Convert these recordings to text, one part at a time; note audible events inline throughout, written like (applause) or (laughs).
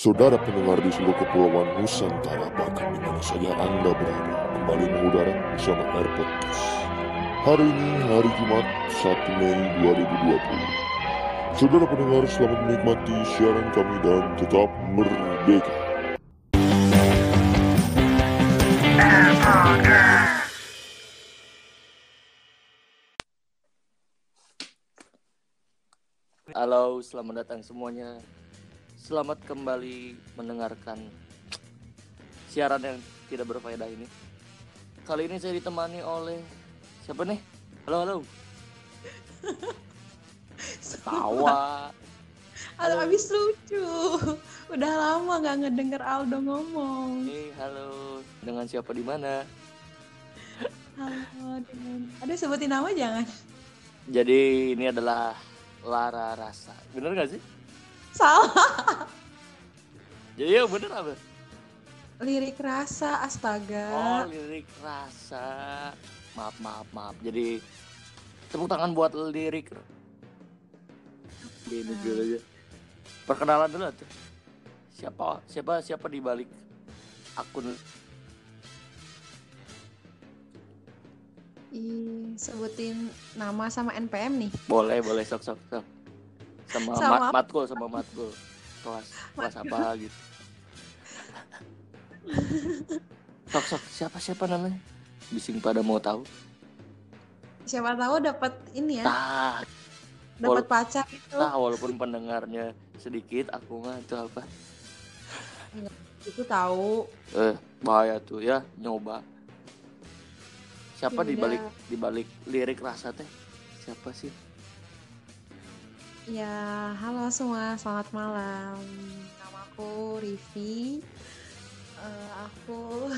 Saudara pendengar di seluruh kepulauan Nusantara bahkan di mana saja Anda berada kembali mengudara bersama Air Podcast. Hari ini hari Jumat 1 Mei 2020. Saudara pendengar selamat menikmati siaran kami dan tetap merdeka. Halo, selamat datang semuanya. Selamat kembali mendengarkan siaran yang tidak berfaedah ini. Kali ini saya ditemani oleh siapa nih? Halo, halo. Tawa. Halo, abis lucu. Udah lama gak ngedenger Aldo ngomong. Hey, halo. Dengan siapa di mana? Halo, dengan... Aduh, sebutin nama jangan. Jadi ini adalah Lara Rasa. Bener gak sih? Salah. Jadi ya bener apa? Lirik rasa, astaga. Oh, lirik rasa. Maaf, maaf, maaf. Jadi tepuk tangan buat lirik. Ini dulu aja. Perkenalan dulu tuh. Siapa siapa siapa di balik akun Ih, sebutin nama sama NPM nih. boleh boleh sok sok sok sama, Sama mat, matkul sama matkul. Kelas kelas apa gitu. Sok sok siapa siapa namanya? Bising pada mau tahu. Siapa tahu dapat ini ya, tah. Dapat pacar itu. tah walaupun pendengarnya sedikit aku mah itu apa? Itu tahu. eh bahaya tuh ya nyoba. Siapa Ya balik di balik lirik rasa teh? Siapa sih Ya, halo semua, selamat malam. Namaku Rivi. Eh, aku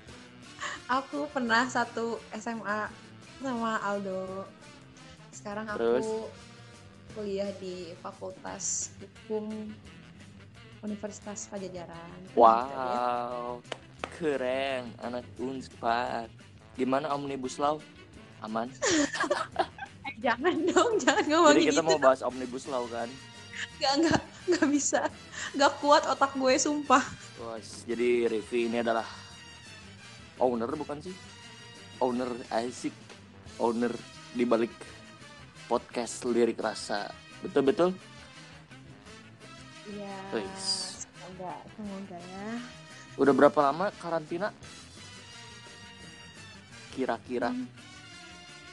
(laughs) aku pernah satu SMA sama Aldo. Sekarang aku Terus? kuliah di Fakultas Hukum Universitas Pajajaran. Wow keren anak unspad gimana omnibus law aman (laughs) jangan dong, jangan ngomong Jadi kita gitu. mau bahas omnibus law kan. Gak, gak, gak bisa. Gak kuat otak gue, sumpah. Bos, jadi Rivi ini adalah owner bukan sih? Owner Isaac, owner di balik podcast lirik rasa. Betul betul. Iya. Semoga, semoga ya. Udah berapa lama karantina? Kira-kira Hmm,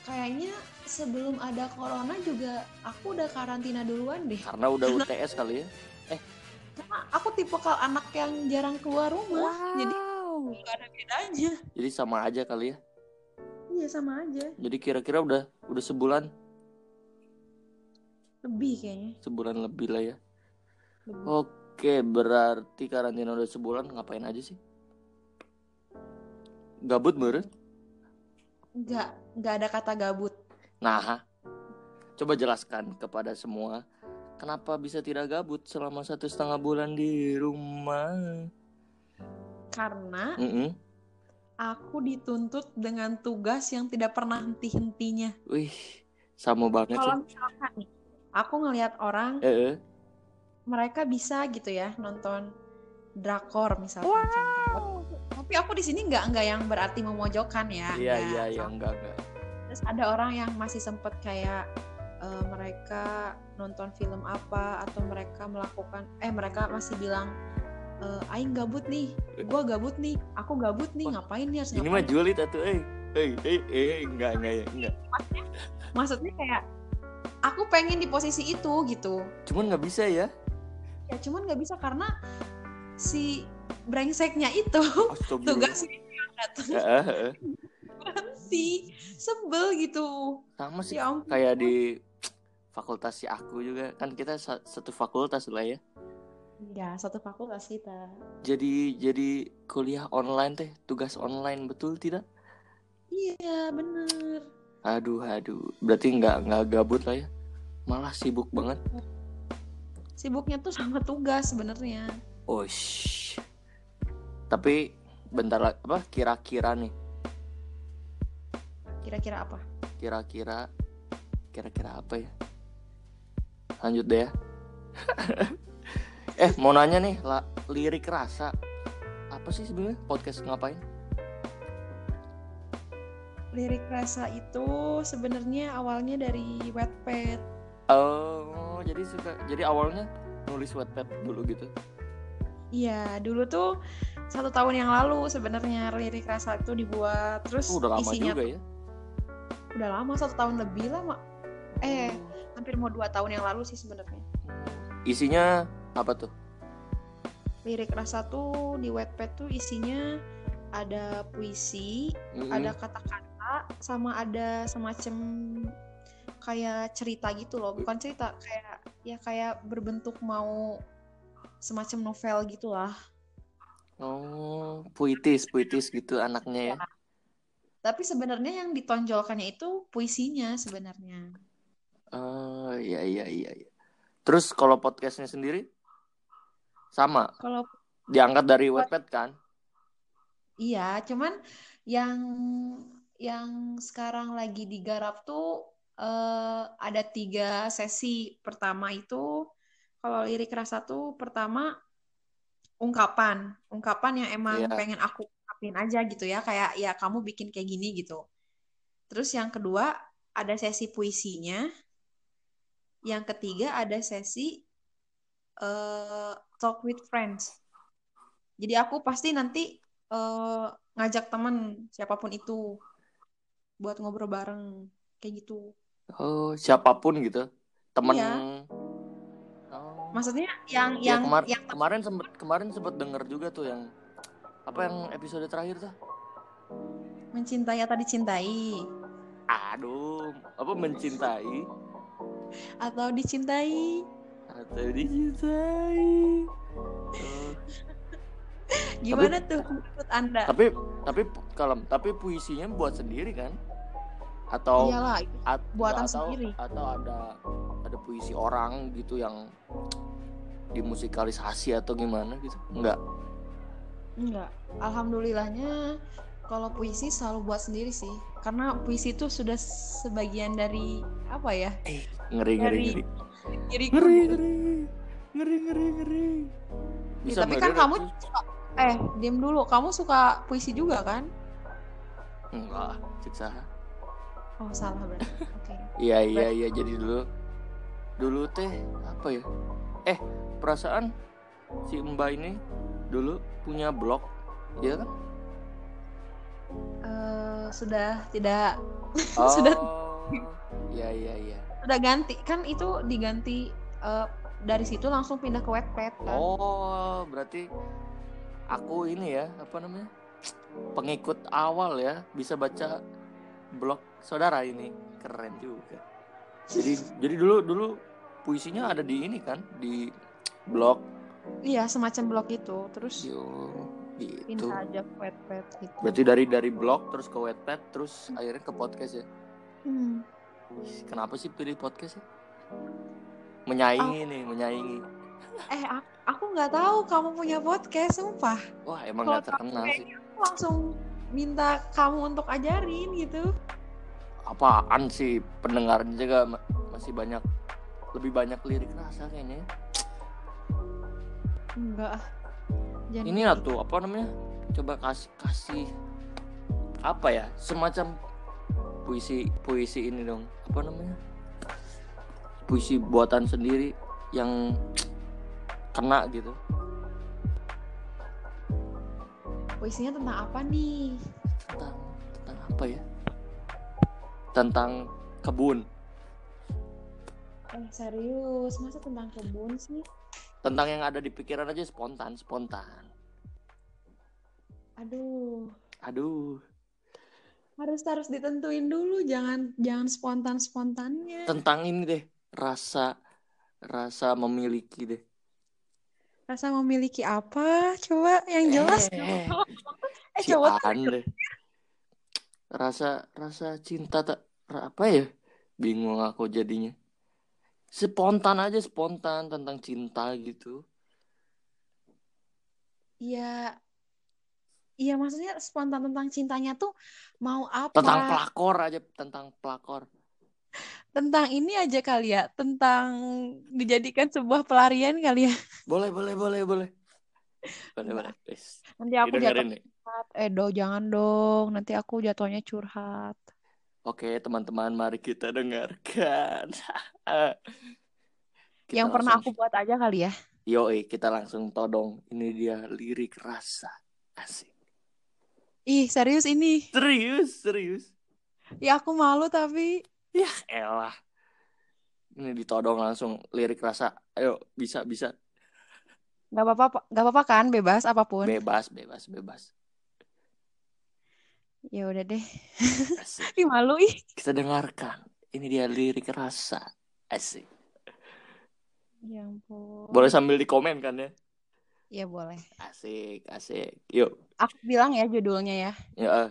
Kayaknya sebelum ada corona juga aku udah karantina duluan deh. karena udah UTS kali ya. Karena aku tipe kal anak yang jarang keluar rumah. Jadi gak ada bedanya. Jadi sama aja kali ya. Iya sama aja. Jadi kira-kira udah udah sebulan, Lebih kayaknya. sebulan lebih lah ya. Lebih. Oke, berarti karantina udah sebulan ngapain aja sih? Gabut meren? Nggak, nggak ada kata gabut. Nah, coba jelaskan kepada semua kenapa bisa tidak gabut selama satu setengah bulan di rumah. Karena Mm-mm. aku dituntut dengan tugas yang tidak pernah henti-hentinya. Wih, sama banget Kalau misalkan nih, aku ngelihat orang Eh, eh. mereka bisa gitu ya nonton drakor misalkan contoh. Tapi aku di sini nggak nggak yang berarti memojokkan ya. Iya, iya, iya, enggak, enggak. Terus ada orang yang masih sempet kayak eh, mereka nonton film apa atau mereka melakukan eh mereka masih bilang eh, aing gabut nih, gua gabut nih, aku gabut nih, Wah, ngapain nih harus Ini mah julid atuh, eh. Eh, eh, eh, enggak, enggak ya, enggak. Maksudnya kayak aku pengen di posisi itu gitu. Cuman nggak bisa ya. Ya cuman nggak bisa karena si brengseknya itu Astagfirullah. tugasnya datang berhenti sebel gitu Sama sih ya ampun kayak di fakultas si aku juga kan kita sa- satu fakultas lah ya. ya satu fakultas kita Jadi jadi kuliah online teh, tugas online betul tidak? iya bener Aduh, aduh. Berarti nggak nggak gabut lah ya. Malah sibuk banget. sibuknya tuh sama tugas sebenarnya Oh, shh. Tapi bentar lagi apa kira-kira nih? kira-kira apa Kira-kira kira-kira apa ya? Lanjut deh ya. (laughs) Eh, mau nanya nih, la, lirik rasa. Apa sih sebenarnya podcast ngapain? Lirik rasa itu sebenarnya awalnya dari Wattpad. Oh, jadi suka jadi awalnya nulis Wattpad dulu gitu. Iya, dulu tuh satu tahun yang lalu sebenarnya lirik rasa itu dibuat. Terus Oh, udah lama isinya juga ya. udah lama satu tahun lebih lama. Eh, hampir mau dua tahun yang lalu sih sebenarnya. Isinya apa tuh? Lirik rasa tuh di Wattpad tuh isinya ada puisi, Mm-mm. ada kata-kata, sama ada semacam kayak cerita gitu loh. Bukan cerita, kayak ya kayak berbentuk mau semacam novel gitulah. Oh, puitis, puitis gitu anaknya ya. Tapi sebenarnya yang ditonjolkannya itu puisinya sebenarnya. Oh, iya iya iya iya. Terus kalau podcastnya sendiri sama, Kalau diangkat dari Wattpad kan? iya, cuman yang yang sekarang lagi digarap tuh eh, ada tiga sesi. Pertama itu kalau lirik rasa tuh pertama ungkapan, ungkapan yang emang Iya. pengen aku ungkapin aja gitu ya, kayak ya kamu bikin kayak gini gitu. Terus yang kedua ada sesi puisinya. Yang ketiga ada sesi eh, talk with friends. Jadi aku pasti nanti eh, ngajak temen siapa pun itu buat ngobrol bareng kayak gitu. Oh, siapa pun gitu. Temen Iya. Maksudnya yang Ya, yang kemar- yang kemarin sempet kemarin sempet denger juga tuh yang apa yang episode terakhir tuh? mencintai atau dicintai Aduh, apa mencintai atau dicintai. atau dicintai? Gimana tuh menurut Anda? tapi tapi kalau tapi puisinya buat sendiri kan? Atau Iyalah, at- buatan atau, sendiri. atau ada ada puisi orang gitu yang dimusikalisasi atau gimana gitu? Enggak. enggak. Alhamdulillahnya kalau puisi selalu buat sendiri sih. Karena puisi itu sudah sebagian dari apa ya? Ngeri ngeri Dari- ngeri. Diriku Ngeri gitu. ngeri. Ngeri ngeri ngeri. Ya, tapi kan kamu suka, eh diam dulu. Kamu suka puisi juga kan? enggak, siksa. Oh salah berarti. Oke. Iya iya iya jadi dulu dulu teh apa ya? Eh perasaan si Mbak ini dulu punya blog, ya kan? Eh, sudah tidak (laughs) Oh, Sudah. Iya iya iya. sudah ganti kan itu diganti eh, dari situ langsung pindah ke Wattpad kan. Oh berarti aku ini ya apa namanya pengikut awal ya bisa baca blog saudara ini keren juga. Jadi jadi dulu dulu puisinya ada di ini kan di blog Iya semacam blog itu. Terus yo gitu. pindah aja ke Wattpad gitu. Berarti dari dari blog terus ke Wattpad terus akhirnya ke podcast ya. Hmm. Kenapa sih pilih podcast ya? Menyaingi nih, menyaingi. Eh aku, nggak tahu kamu punya podcast sumpah. Wah, emang Kalau gak terkenal sih. Aku langsung minta kamu untuk ajarin gitu. Apaan sih pendengarnya juga ma- masih banyak lebih banyak lirik rasa kayaknya. ya. Enggak. ah. Jangan Ini lah tuh apa namanya? Coba kasih kasih apa ya? Semacam puisi puisi ini dong. Apa namanya? Puisi buatan sendiri yang kena gitu. Puisinya tentang apa nih? tentang tentang apa ya tentang kebun Eh serius, masa tentang kebun sih? tentang yang ada di pikiran aja spontan spontan Aduh, aduh harus harus ditentuin dulu, jangan jangan spontan spontannya. tentang ini deh rasa rasa memiliki deh Rasa memiliki apa? Coba yang jelas. eh, Eh si coba An deh rasa rasa cinta tak apa ya bingung aku jadinya spontan aja spontan tentang cinta gitu Iya, iya maksudnya spontan tentang cintanya tuh mau apa? tentang pelakor aja tentang pelakor tentang ini aja kali ya, tentang dijadikan sebuah pelarian kali ya. Boleh, boleh, boleh, boleh. Boleh, boleh. Nanti aku jatuh nih. Curhat. Eh, do jangan dong. Nanti aku jatuhnya curhat. Oke, teman-teman, mari kita dengarkan. (laughs) Kita Yang pernah aku buat aja kali ya. Yoi, kita langsung todong. Ini dia lirik rasa. Asik. Ih, serius ini. Serius, serius. Ya aku malu tapi Ya elah. Ini ditodong langsung lirik rasa. Ayo, bisa, bisa. nggak apa-apa, nggak apa-apa kan, bebas apa pun. Bebas, bebas, bebas. Ya udah deh. Asik. (laughs) Ih, malu ih. Kita dengarkan. Ini dia lirik rasa. Asik. Ya ampun. Boleh sambil di komen kan ya? Ya boleh. Asik, asik. Yuk. Aku bilang ya judulnya ya. Ya. eh.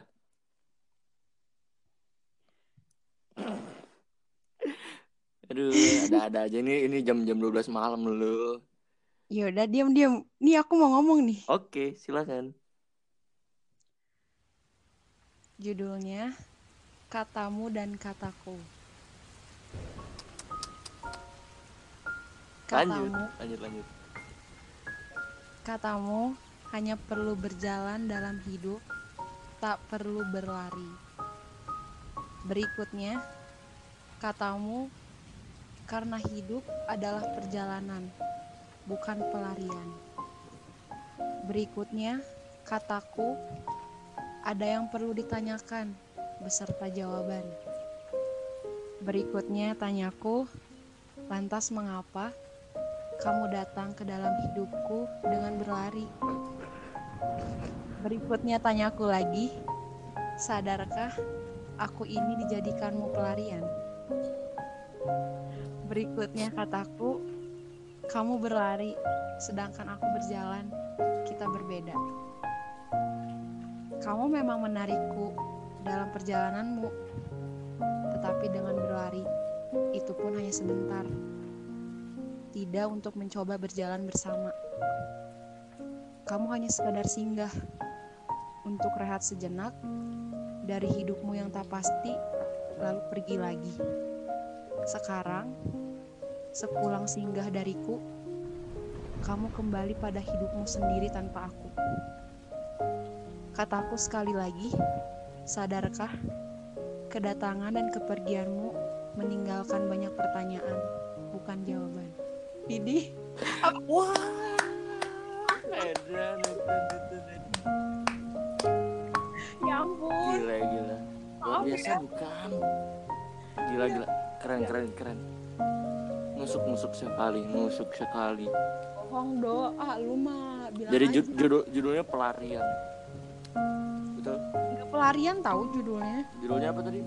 Aduh, ada-ada aja ini ini jam-jam 12 malam lu. Ya udah diam-diam. Nih aku mau ngomong nih. Oke, silakan. Judulnya Katamu dan Kataku. Lanjut, Katamu, lanjut, lanjut. katamu hanya perlu berjalan dalam hidup, tak perlu berlari. Berikutnya, katamu karena hidup adalah perjalanan, bukan pelarian. Berikutnya, kataku ada yang perlu ditanyakan beserta jawaban. Berikutnya tanyaku, lantas mengapa kamu datang ke dalam hidupku dengan berlari? Berikutnya tanyaku lagi, sadarkah aku ini dijadikanmu pelarian? Berikutnya kataku, kamu berlari sedangkan aku berjalan, kita berbeda. Kamu memang menarikku dalam perjalananmu, tetapi dengan berlari itu pun hanya sebentar. Tidak untuk mencoba berjalan bersama. Kamu hanya sekadar singgah untuk rehat sejenak dari hidupmu yang tak pasti, lalu pergi lagi. Sekarang, sepulang singgah dariku, kamu kembali pada hidupmu sendiri tanpa aku. Kataku sekali lagi, sadarkah kedatangan dan kepergianmu meninggalkan banyak pertanyaan, bukan jawaban. Didi, (laughs) Wah. Edan, ya ampun. Gila, gila. Luar biasa bukan? Gila, gila. Keren, keren, keren. Nusuk, nusuk sekali, nusuk sekali. Bohong do, ah lu mah bilang Jadi judul judulnya pelarian. Betul. Nggak pelarian tahu judulnya. Judulnya apa tadi?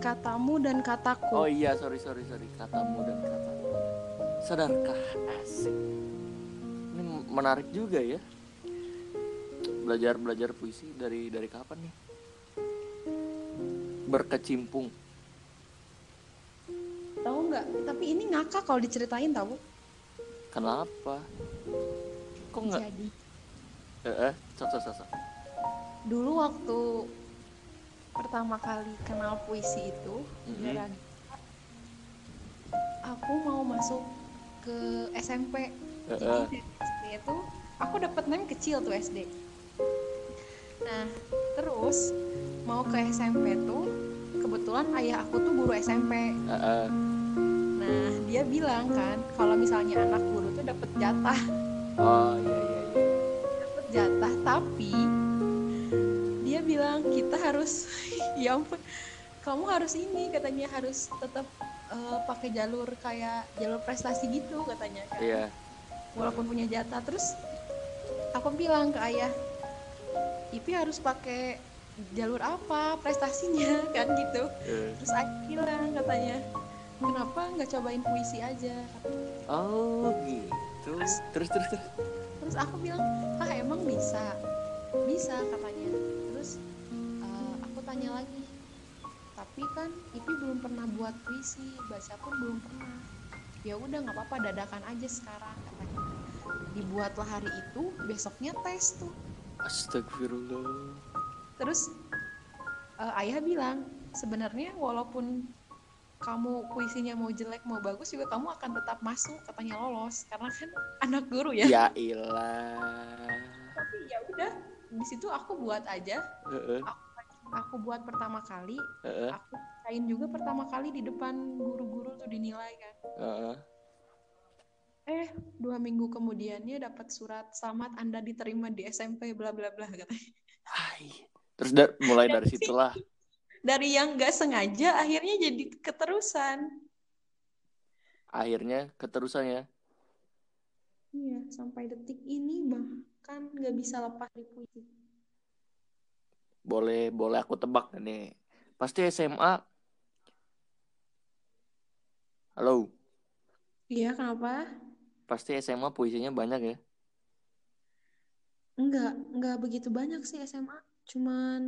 Katamu dan kataku. Oh iya, sorry, sorry, sorry. Katamu dan kataku. Sadarkah asik? Ini menarik juga ya. Belajar belajar puisi dari dari kapan nih? Berkecimpung. Tahu nggak? Tapi ini ngakak kalau diceritain tahu. Kenapa? Kok nggak? Jadi Sok, sok, sok, dulu waktu pertama kali kenal puisi itu Mhm. gara- aku mau masuk ke SMP. Eh, Jadi eh. dari SD itu aku dapat name kecil tuh SD. Nah, terus mau ke SMP tuh kebetulan ayah aku tuh guru SMP. Eh, eh. Nah, dia bilang kan kalau misalnya anak guru tuh dapat jatah, Oh iya iya jatah, tapi dia bilang kita harus (laughs) ya ampun, kamu harus ini katanya harus tetap eh, pakai jalur kayak jalur prestasi gitu katanya kan. Iya. Walaupun punya jatah terus aku bilang ke ayah, Ipi harus pakai jalur apa prestasinya (laughs) kan gitu. Eh. Terus ayah bilang katanya, kenapa nggak cobain puisi aja? Oh gitu. Terus terus terus. terus aku bilang ah emang bisa? Bisa katanya. Terus eh, aku tanya lagi tapi kan Ipi belum pernah buat puisi baca pun belum pernah. Ya udah nggak apa-apa dadakan aja sekarang katanya. Dibuatlah hari itu besoknya tes tuh. Astagfirullah. terus eh, ayah bilang sebenarnya walaupun kamu puisinya mau jelek mau bagus juga kamu akan tetap masuk katanya lolos. Karena kan (laughs) anak guru ya. Ya (laughs) ilah. Tapi ya udah di situ aku buat aja. Heeh, aku buat pertama kali. Heeh, aku kain juga pertama kali di depan guru-guru tuh dinilai kan. Heeh. eh dua minggu kemudiannya dapat surat selamat anda diterima di SMP bla bla bla katanya. Hai. terus da- mulai dari situlah dari yang nggak sengaja akhirnya jadi keterusan. Akhirnya keterusannya iya sampai detik ini bahkan nggak bisa lepas dari puisi. Boleh boleh aku tebak nih. Pasti SMA halo? Iya kenapa? Pasti SMA puisinya banyak ya? Enggak, enggak begitu banyak sih SMA. Cuman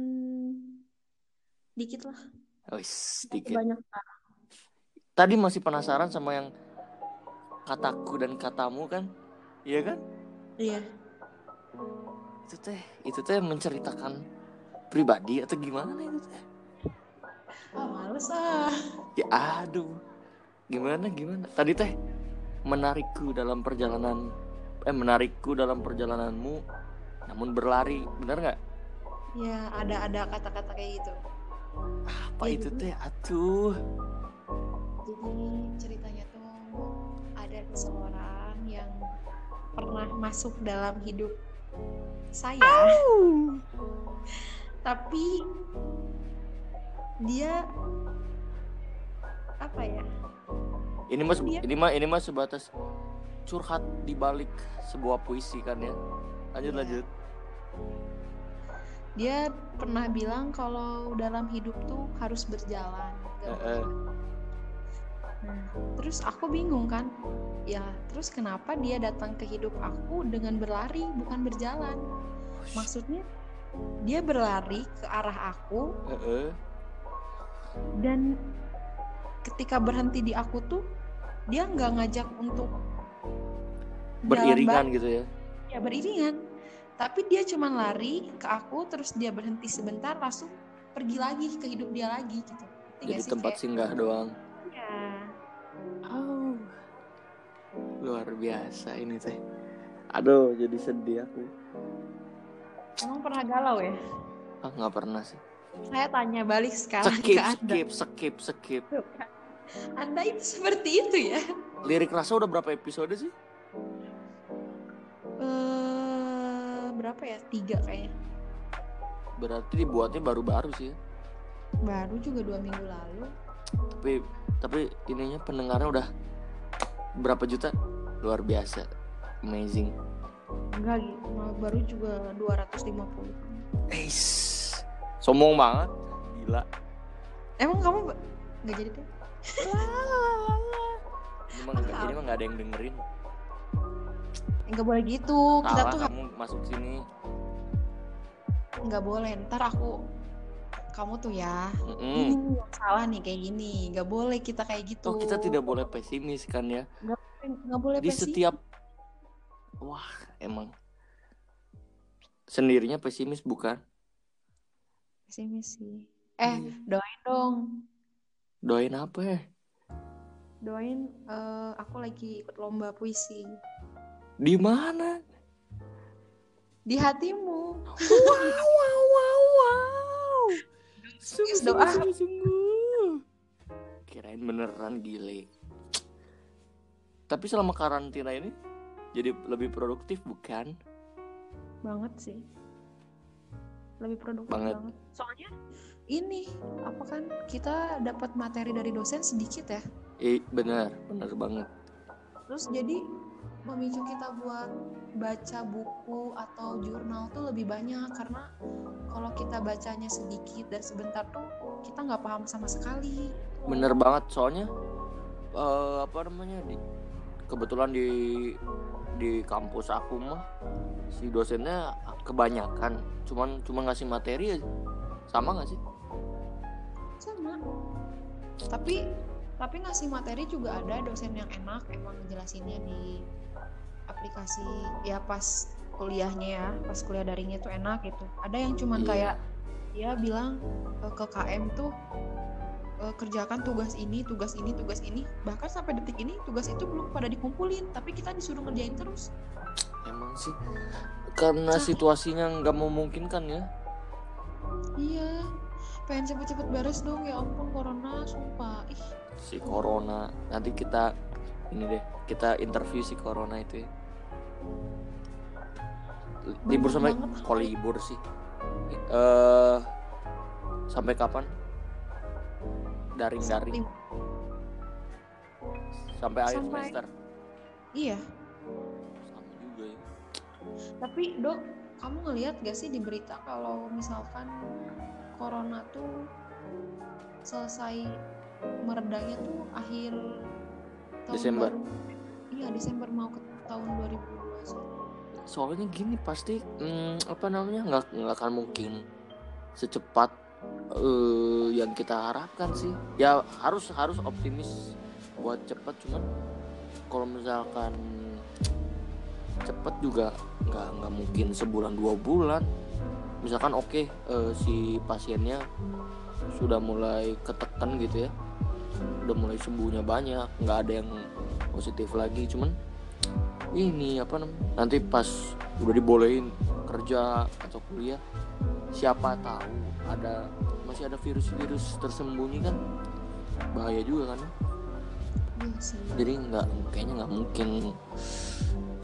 dikit lah. Tapi sedikit Banyak tadi masih penasaran sama yang kataku dan katamu kan? Iya kan? Iya. itu teh itu teh menceritakan pribadi atau gimana itu teh? Ah, males ah. ya aduh. Gimana gimana? Tadi teh menarikku dalam perjalanan eh menarikku dalam perjalananmu namun berlari. Bener nggak? Ya, ada ada kata-kata kayak gitu. Apa Iya, itu teh atuh Jadi ceritanya tuh ada seseorang yang pernah masuk dalam hidup saya. Tapi dia apa ya? ini mas Iya. ini mah ini mah sebatas curhat di balik sebuah puisi kan ya lanjut Iya. lanjut Dia pernah bilang kalau dalam hidup tuh harus berjalan. Nah, terus aku bingung kan, ya terus kenapa dia datang ke hidup aku dengan berlari bukan berjalan? Maksudnya dia berlari ke arah aku dan ketika berhenti di aku tuh dia nggak ngajak untuk beriringan gitu ya? Ya beriringan, tapi dia cuman lari ke aku terus dia berhenti sebentar langsung pergi lagi ke hidup dia lagi gitu. Jadi sih? tempat Kayak, singgah doang ya, oh luar biasa ini teh aduh jadi sedih aku emang pernah galau ya? ah nggak pernah sih Saya tanya balik sekarang skip ke Anda. skip skip skip Anda itu seperti itu ya? lirik rasa udah berapa episode sih Eh berapa ya? Tiga kayaknya. berarti dibuatnya baru-baru sih ya. Baru juga dua minggu lalu. tapi tapi ininya pendengarnya udah berapa juta luar biasa amazing Enggak gitu, baru juga 250. Eis, sombong banget gila Emang kamu nggak jadi deh? ini mah nggak ini mah nggak ada yang dengerin Nggak boleh gitu. Kita salah tuh kamu masuk sini nggak boleh. Ntar aku kamu tuh ya ini yang salah nih kayak gini. Nggak boleh kita kayak gitu. Oh kita tidak boleh pesimis kan ya nggak boleh di pesimis. setiap wah emang sendirinya pesimis bukan pesimis sih. Eh Iya. doain dong. doain apa ya Doain eh, aku lagi ikut lomba puisi di mana di hatimu. wow wow wow wow Serius doa. sungguh, sungguh. kirain beneran gile tapi selama karantina ini jadi lebih produktif bukan banget sih lebih produktif Banget. banget. soalnya ini apa kan kita dapat materi dari dosen sedikit ya eh benar benar banget terus jadi memicu kita buat baca buku atau jurnal tuh lebih banyak. Karena kalau kita bacanya sedikit dan sebentar tuh kita nggak paham sama sekali. Bener banget soalnya eh, apa namanya di kebetulan di di kampus aku mah si dosennya kebanyakan. Cuman cuma ngasih materi aja. sama nggak sih? Sama. Tapi tapi ngasih materi juga ada dosen yang enak emang jelasinnya di aplikasi ya pas kuliahnya ya pas kuliah daringnya tuh enak gitu. Ada yang cuman Iya. kayak dia bilang eh, ke KM tuh eh, kerjakan tugas ini tugas ini tugas ini. Bahkan sampai detik ini tugas itu belum pada dikumpulin tapi kita disuruh ngerjain terus. Emang sih karena situasinya nggak memungkinkan ya. Iya pengen cepet-cepet beres dong ya ampun corona sumpah. Ih. Si corona nanti kita ini deh kita interview si corona itu ya. Libur sampai kalau libur sih? Eh sampai kapan? Daring daring sampai akhir semester. Iya. Sama juga ya. Tapi dok kamu ngelihat gak sih di berita kalau misalkan corona tuh selesai meredanya tuh akhir tahun Desember. baru. iya Desember mau ke tahun 2021 soalnya gini pasti hmm, apa namanya nggak nggak akan mungkin secepat eh, yang kita harapkan sih. Ya harus harus optimis buat cepat cuman kalau misalkan cepet juga nggak nggak mungkin sebulan dua bulan. Misalkan oke eh, si pasiennya sudah mulai ketekan gitu ya. Udah mulai sembuhnya banyak nggak ada yang positif lagi cuman ini apa namanya nanti pas udah dibolehin kerja atau kuliah siapa tahu ada masih ada virus-virus tersembunyi kan? Bahaya juga kan? Jadi nggak kayaknya nggak mungkin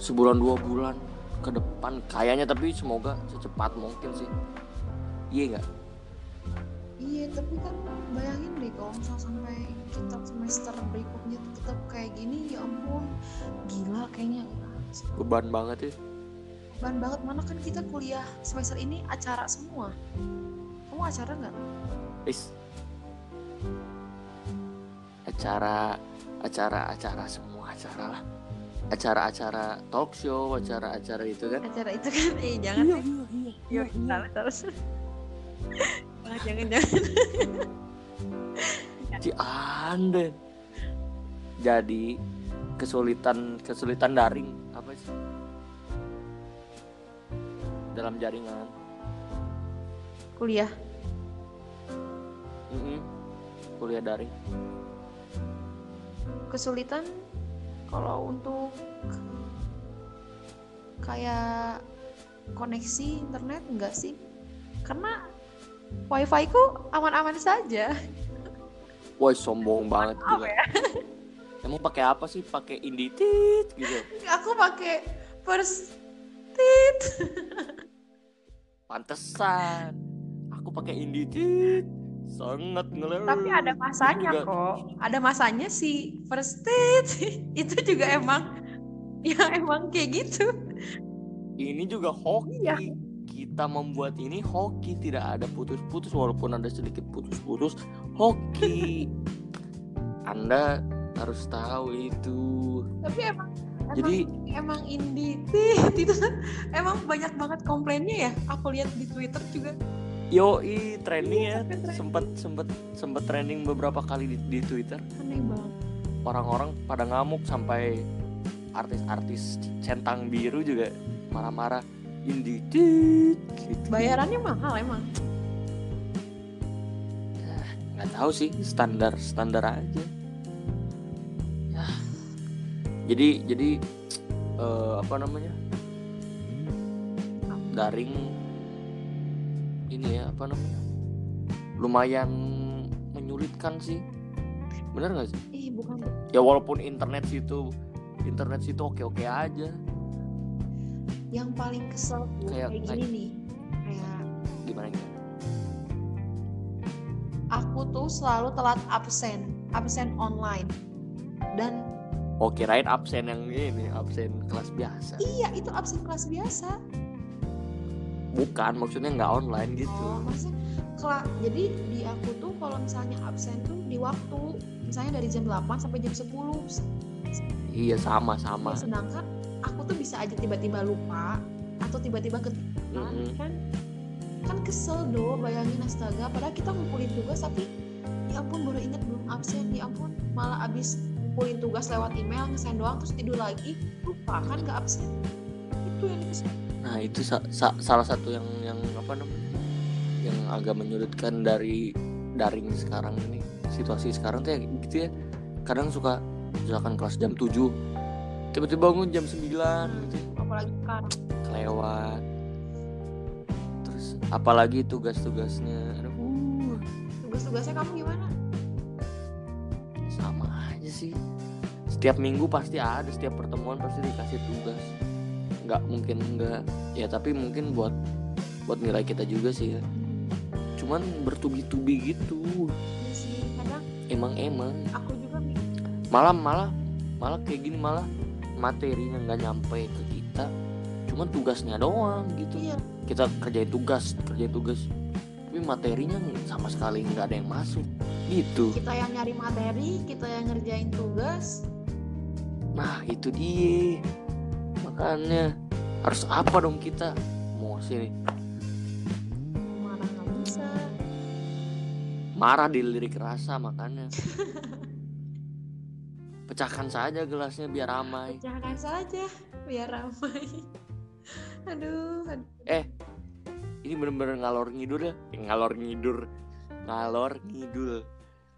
sebulan dua bulan ke depan kayaknya tapi semoga secepat mungkin sih. Iya nggak? Iya tapi kan bayangin deh kalau misal sampai kita semester berikutnya tetap kayak gini ya ampun. Gila kayaknya beban banget ya. Ban banget. Mana kan kita kuliah semester ini acara semua. Kamu acara nggak? Is. Acara acara acara semua acara lah. Acara-acara talk show acara-acara itu kan. Acara itu kan. (laughs) Eh jangan iya deh. iya iya Yuk, salah terus jangan jangan jangan. Si anden. Jadi kesulitan kesulitan daring apa sih dalam jaringan. Kuliah? Mm-mm. kuliah daring. Kesulitan? Kalau untuk kayak koneksi internet enggak sih. Karena wifi ku aman-aman saja. Woi sombong banget gila emang pakai apa sih? Pakai inditit gitu. Aku pakai first tit. Pantesan. Aku pakai inditit sangat ngeler tapi ada masanya Juga- kok. Ada masanya sih first tit. (laughs) Itu juga emang ya emang kayak gitu. Ini juga hoki. Iya. kita membuat ini hoki. Tidak ada putus-putus walaupun ada sedikit putus-putus. Hoki. (laughs) Anda harus tahu itu. Tapi emang emang jadi emang indie. Tit (laughs) itu emang banyak banget komplainnya ya. Aku lihat di twitter juga. Yoi trending ya. Iya, trending. sempet sempet sempet trending beberapa kali di, di twitter. Aneh banget. Orang-orang pada ngamuk sampai artis-artis centang biru juga marah-marah. Indie gitu. bayarannya mahal emang. Nggak tahu sih. Standar standar aja. ya jadi jadi eh, apa namanya? Daring. Ini ya apa namanya? Lumayan menyulitkan sih. Bener nggak sih? Ih bukan ya walaupun internet situ internet situ oke oke aja. Yang paling kesel tuh Kayak- kayak, gini nih kayak gimana gimana? Aku tuh selalu telat absen absen online. Dan oh kirain absen yang ini absen kelas biasa. Iya itu absen kelas biasa. Bukan maksudnya nggak online gitu. Oh maksudnya jadi di aku tuh kalau misalnya absen tuh di waktu misalnya dari jam 8 sampai jam 10 iya sama sama. Ya, sedangkan aku tuh bisa aja tiba-tiba lupa atau tiba-tiba ke Mm-mm. kan kan kesel do bayangin astaga. Padahal kita ngumpulin tugas tapi ya ampun baru inget belum absen. Ya ampun malah abis ngumpulin tugas lewat email ngesain doang terus tidur lagi lupa kan nggak absen. Itu yang kesel Nah itu sa- sa- salah satu yang yang apa namanya yang agak menyulitkan dari daring sekarang ini situasi sekarang tuh ya gitu ya. Kadang suka misalkan kelas jam 7 tiba-tiba bangun jam 9 gitu ya. apalagi sekarang kelewat terus apalagi tugas-tugasnya. Aduh. Tugas-tugasnya kamu gimana sih. Setiap minggu pasti ada setiap pertemuan pasti dikasih tugas. Nggak mungkin enggak ya tapi mungkin buat buat nilai kita juga sih ya. Cuman bertubi-tubi gitu. Iya sih kadang emang emang aku juga malah malah malah kayak gini malah materinya nggak nyampe ke kita. Cuman tugasnya doang gitu. Iya. Kita kerjain tugas kerjain tugas. Tapi materinya sama sekali nggak ada yang masuk gitu. Kita yang nyari materi kita yang ngerjain tugas. Nah itu dia. Makanya harus apa dong kita? Mau sini mana nggak bisa. Marah dilirik rasa makanya. (laughs) Pecahkan saja gelasnya biar ramai. Jangan saja biar ramai. (laughs) Aduh, aduh. eh ini bener-bener ngalor ngidur ya? Eh, ngalor ngidur. Ngalor ngidul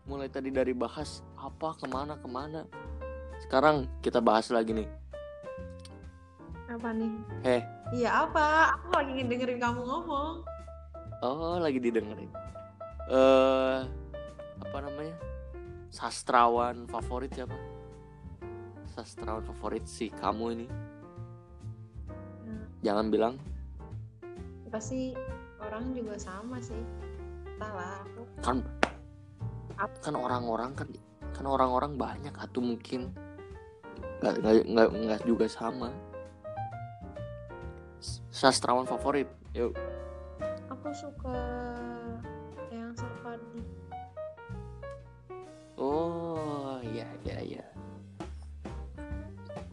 mulai tadi dari bahas apa ke mana ke mana. Sekarang kita bahas lagi nih. Apa nih? Eh. iya apa? Aku lagi dengerin kamu ngomong. Oh lagi didengerin. Eh apa namanya? Sastrawan favorit siapa? Sastrawan favorit si kamu ini. Nah, jangan bilang. Pasti orang juga sama sih. Entahlah aku. Kan kan orang-orang kan kan orang-orang banyak atau mungkin nggak nggak nggak juga sama. Sastrawan favorit yuk. Aku suka yang Sapardi oh iya iya iya.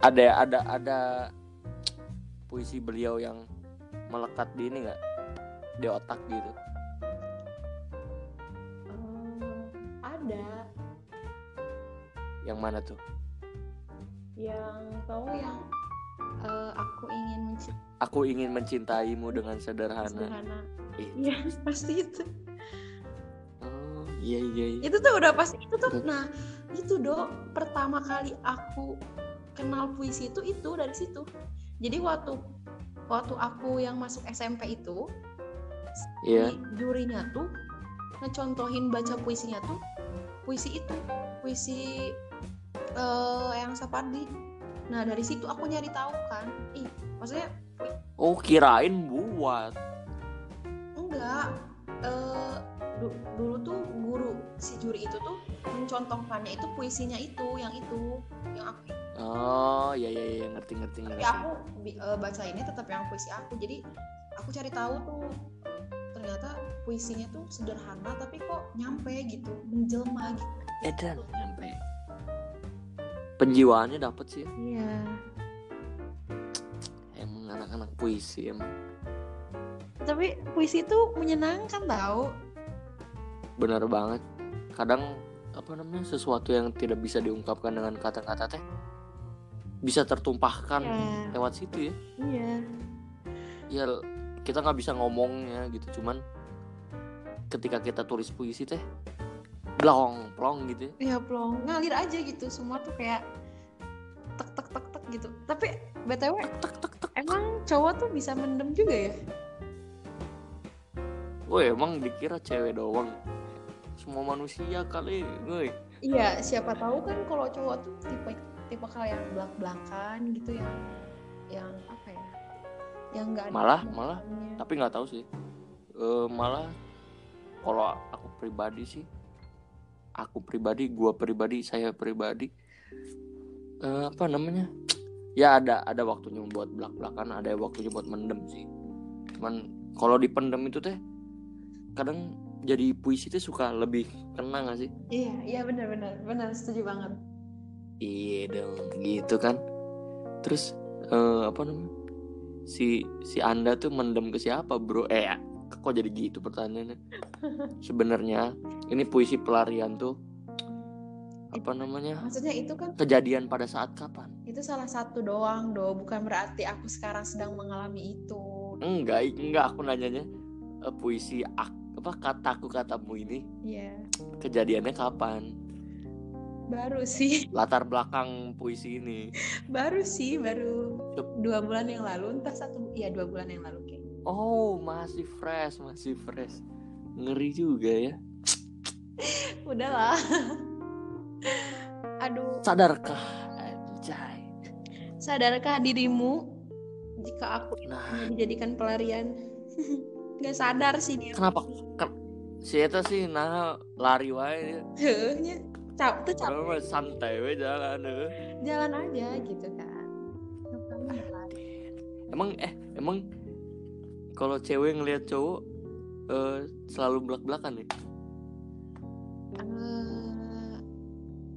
Ada ada ada puisi beliau yang melekat di ini nggak? Di otak gitu ada. Yang mana tuh? Yang tahu? Yang eh, aku ingin mencintai aku ingin mencintaimu dengan sederhana. Iya (laughs) pasti itu. Oh iya iya iya. Itu tuh udah pasti itu tuh nah itu dok. Pertama kali aku kenal puisi itu itu dari situ. Jadi waktu waktu aku yang masuk SMP itu Iya. si jurinya tuh ngecontohin baca puisinya tuh puisi itu puisi eh, yang Sapardi. Nah dari situ aku nyari tahu kan. Ih maksudnya oh kirain buat. Enggak eh, du- dulu tuh guru si juri itu tuh mencontohkannya itu puisinya itu yang itu yang aku Oh iya iya iya ngerti ngerti tapi ngerti. aku bi- eh, baca ini tetap yang puisi aku. Jadi aku cari tahu tuh puisinya tuh sederhana tapi kok nyampe gitu menjelma gitu Edan nyampe. Penjiwaannya dapet sih. iya Emang anak-anak puisi emang tapi puisi itu menyenangkan tau benar banget. Kadang apa namanya sesuatu yang tidak bisa diungkapkan dengan kata-kata teh bisa tertumpahkan Iya. lewat situ ya. iya Ya kita nggak bisa ngomongnya gitu cuman ketika kita tulis puisi teh blong plong gitu ya. ya plong ngalir aja gitu semua tuh kayak tek tek tek tek gitu tapi btw emang cowok tuh bisa mendem juga ya Woi emang dikira cewek doang. Semua manusia kali, woi. iya siapa tahu kan kalau cowok tuh tipe tipe kayak yang belak belakan gitu yang yang apa ya yang nggak Malah- malah. Tapi nggak tahu sih. Eh, malah kalau aku pribadi sih, aku pribadi, gua pribadi, saya pribadi, eh, apa namanya? Ya ada ada waktunya buat belak belakan, ada waktunya buat mendem sih. Cuman kalau dipendem itu teh kadang jadi puisi teh suka lebih kena gak sih? iya iya benar benar benar setuju banget Iya dong, gitu kan. Terus eh, apa namanya? Si si Anda tuh mendem ke siapa, Bro? Eh, kok jadi gitu pertanyaannya? Sebenarnya ini puisi pelarian tuh apa namanya? maksudnya itu kan Kejadian pada saat kapan? itu salah satu doang do bukan berarti aku sekarang sedang mengalami itu Enggak, enggak aku nanyanya eh, puisi ak apa kataku katamu ini Iya. kejadiannya kapan Baru sih, (laughs) latar belakang puisi ini baru sih, baru dua bulan yang lalu, entah satu, iya dua bulan yang lalu kayak. Oh masih fresh masih fresh ngeri juga ya Udahlah. Aduh, sadarkah anjay sadarkah dirimu jika aku nah dijadikan pelarian? (laughs) Gak sadar sih dia. kenapa Ken- si Eta sih nah lari wae dia. Heuhnya. Cap, tuh cap, santai we jalan heuh. jalan aja gitu kan. Emang eh emang kalau cewek ngelihat cowok eh, selalu belak belakan ya? Eh,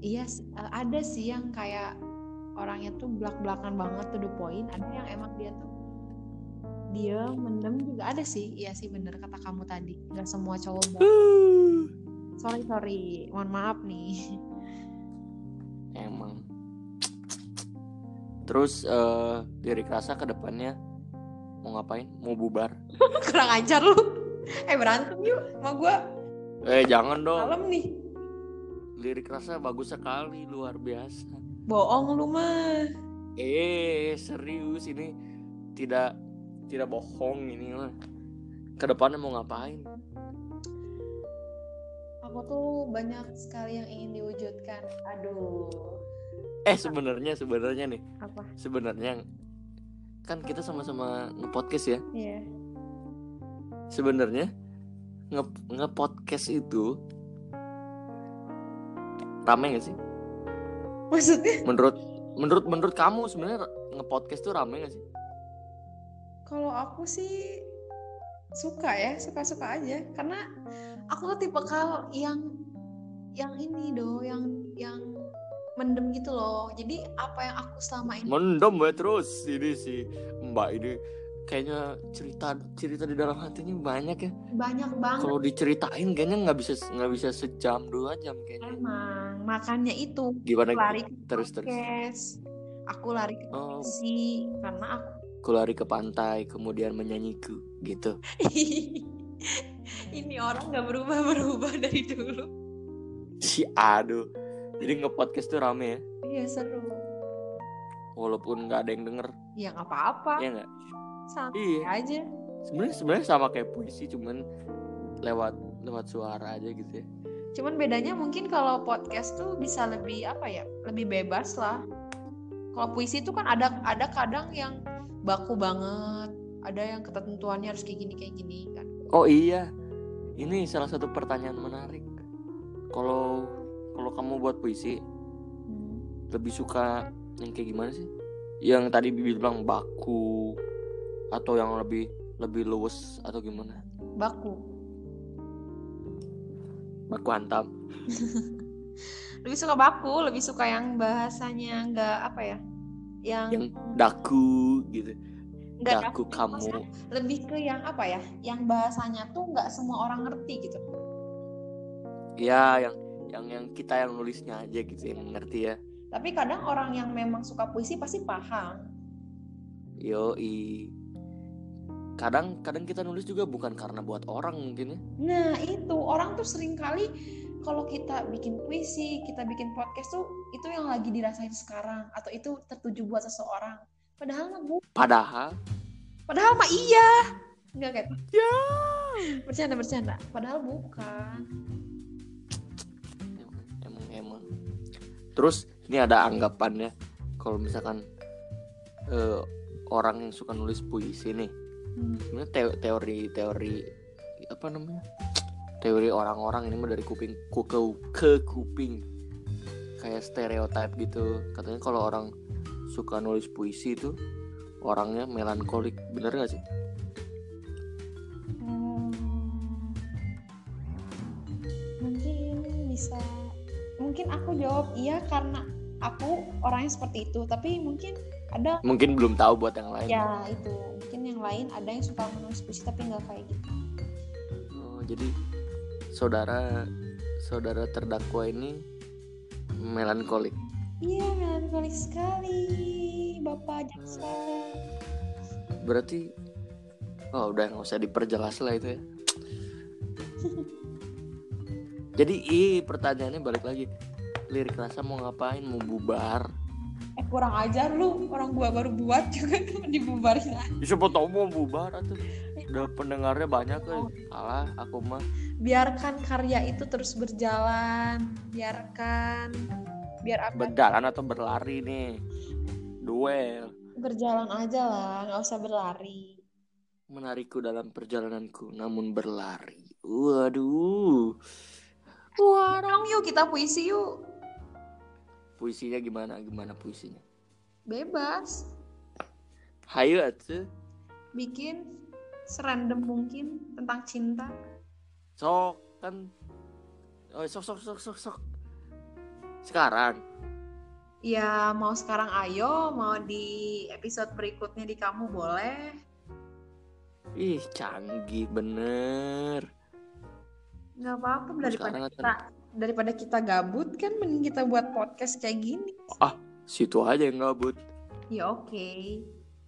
iya eh, ada sih yang kayak orangnya tuh belak belakan banget to the point. Ada yang emang dia tuh dia mendem juga ada sih. Iya sih bener kata kamu tadi. Nggak semua cowok (laughs) sorry sorry. Mohon maaf nih. Emang. Terus eh lirik rasa ke depannya mau ngapain? Mau bubar? (laughs) Kurang ajar lu. Eh berantem yuk sama gua. Eh jangan dong. Malam nih. Lirik rasa bagus sekali luar biasa. Bohong lu mah. Eh serius ini. Tidak tidak bohong ini mah. Ke depannya mau ngapain? Aku tuh banyak sekali yang ingin diwujudkan. Aduh. Eh sebenarnya sebenarnya nih. Apa? Sebenarnya kan kita sama-sama nge-podcast ya. Iya. Sebenarnya nge nge-podcast itu rame gak sih? Maksudnya? Menurut menurut menurut kamu sebenarnya nge-podcast tuh rame gak sih? Kalau aku sih suka ya, suka-suka aja. Karena aku tuh tipe kal yang yang ini do, yang yang mendem gitu loh. Jadi apa yang aku selama ini mendem ya terus ini sih mbak ini kayaknya cerita cerita di dalam hatinya banyak ya banyak banget kalau diceritain kayaknya nggak bisa nggak bisa sejam dua jam kayaknya emang. Makanya itu gimana lari ke terus terus. Aku lari ke oh puisi karena aku aku lari ke pantai kemudian menyanyiku gitu (laughs) ini orang nggak berubah-berubah dari dulu. si aduh jadi nge-podcast tuh rame ya Iya seru. walaupun nggak ada yang denger Ya nggak apa-apa. ya nggak Santai iya aja. sebenarnya sebenarnya sama kayak puisi cuman lewat lewat suara aja gitu ya Cuman bedanya mungkin kalau podcast tuh bisa lebih apa ya? Lebih bebas lah. Kalau puisi itu kan ada ada kadang yang baku banget, ada yang ketentuannya harus kayak gini kayak gini kan. oh iya ini salah satu pertanyaan menarik kalau kalau kamu buat puisi Hmm. lebih suka yang kayak gimana sih yang tadi Bibi bilang baku atau yang lebih lebih luwes atau gimana Baku. baku hantam (laughs) Lebih suka baku, lebih suka yang bahasanya nggak apa ya? Yang yang daku gitu nggak daku daku, kamu lebih ke yang apa ya? Yang bahasanya tuh nggak semua orang ngerti gitu. ya yang yang yang kita yang nulisnya aja gitu yang ngerti ya Tapi kadang orang yang memang suka puisi pasti paham. yo kadang kadang kita nulis juga bukan karena buat orang mungkin ya Nah itu orang tuh sering kali kalau kita bikin puisi, kita bikin podcast tuh itu yang lagi dirasain sekarang atau itu tertuju buat seseorang. Padahal mah bu, padahal padahal mah iya. Enggak kayak ya bercanda bercanda. Padahal bukan. Terus ini ada anggapannya. Kalau misalkan eh, orang yang suka nulis puisi nih Hmm. sebenarnya teo- teori teori apa namanya? Teori orang-orang ini mah dari kuping ku ke, ke kuping. Kayak stereotip gitu. Katanya kalau orang suka nulis puisi itu orangnya melankolik. Bener gak sih mungkin aku jawab iya karena aku orangnya seperti itu. Tapi mungkin ada mungkin belum tahu buat yang lain. Ya itu. Mungkin yang lain ada yang suka menulis puisi tapi nggak kayak gitu. Oh, jadi saudara saudara terdakwa ini melankolik? Iya melankolik sekali. Bapak jaksa. Berarti oh udah nggak usah diperjelas lah itu ya (laughs) Jadi ih pertanyaannya balik lagi. Lirik rasa mau ngapain? Mau bubar? Eh kurang ajar lu, orang gua baru buat juga (laughs) dibubarin aja. Siapa tau mau bubar atau udah pendengarnya banyak kan. Salah aku mah. Biarkan karya itu terus berjalan, biarkan biar apa? Berjalan atau berlari nih. Duel. Berjalan aja lah, nggak usah berlari. Menarikku dalam perjalananku namun berlari. Waduh. Waduh. Dong yuk kita puisi yuk. Puisinya gimana? Gimana puisinya? Bebas. Hayu atuh. Bikin serandom mungkin tentang cinta. Sok kan. Oh, sok sok sok sok sok. Sekarang. Ya mau sekarang ayo, mau di episode berikutnya di kamu boleh. Ih, canggih bener. Nggak apa-apa daripada Sekarang kita daripada kita gabut kan mending kita buat podcast kayak gini. Situ aja yang gabut. Ya oke.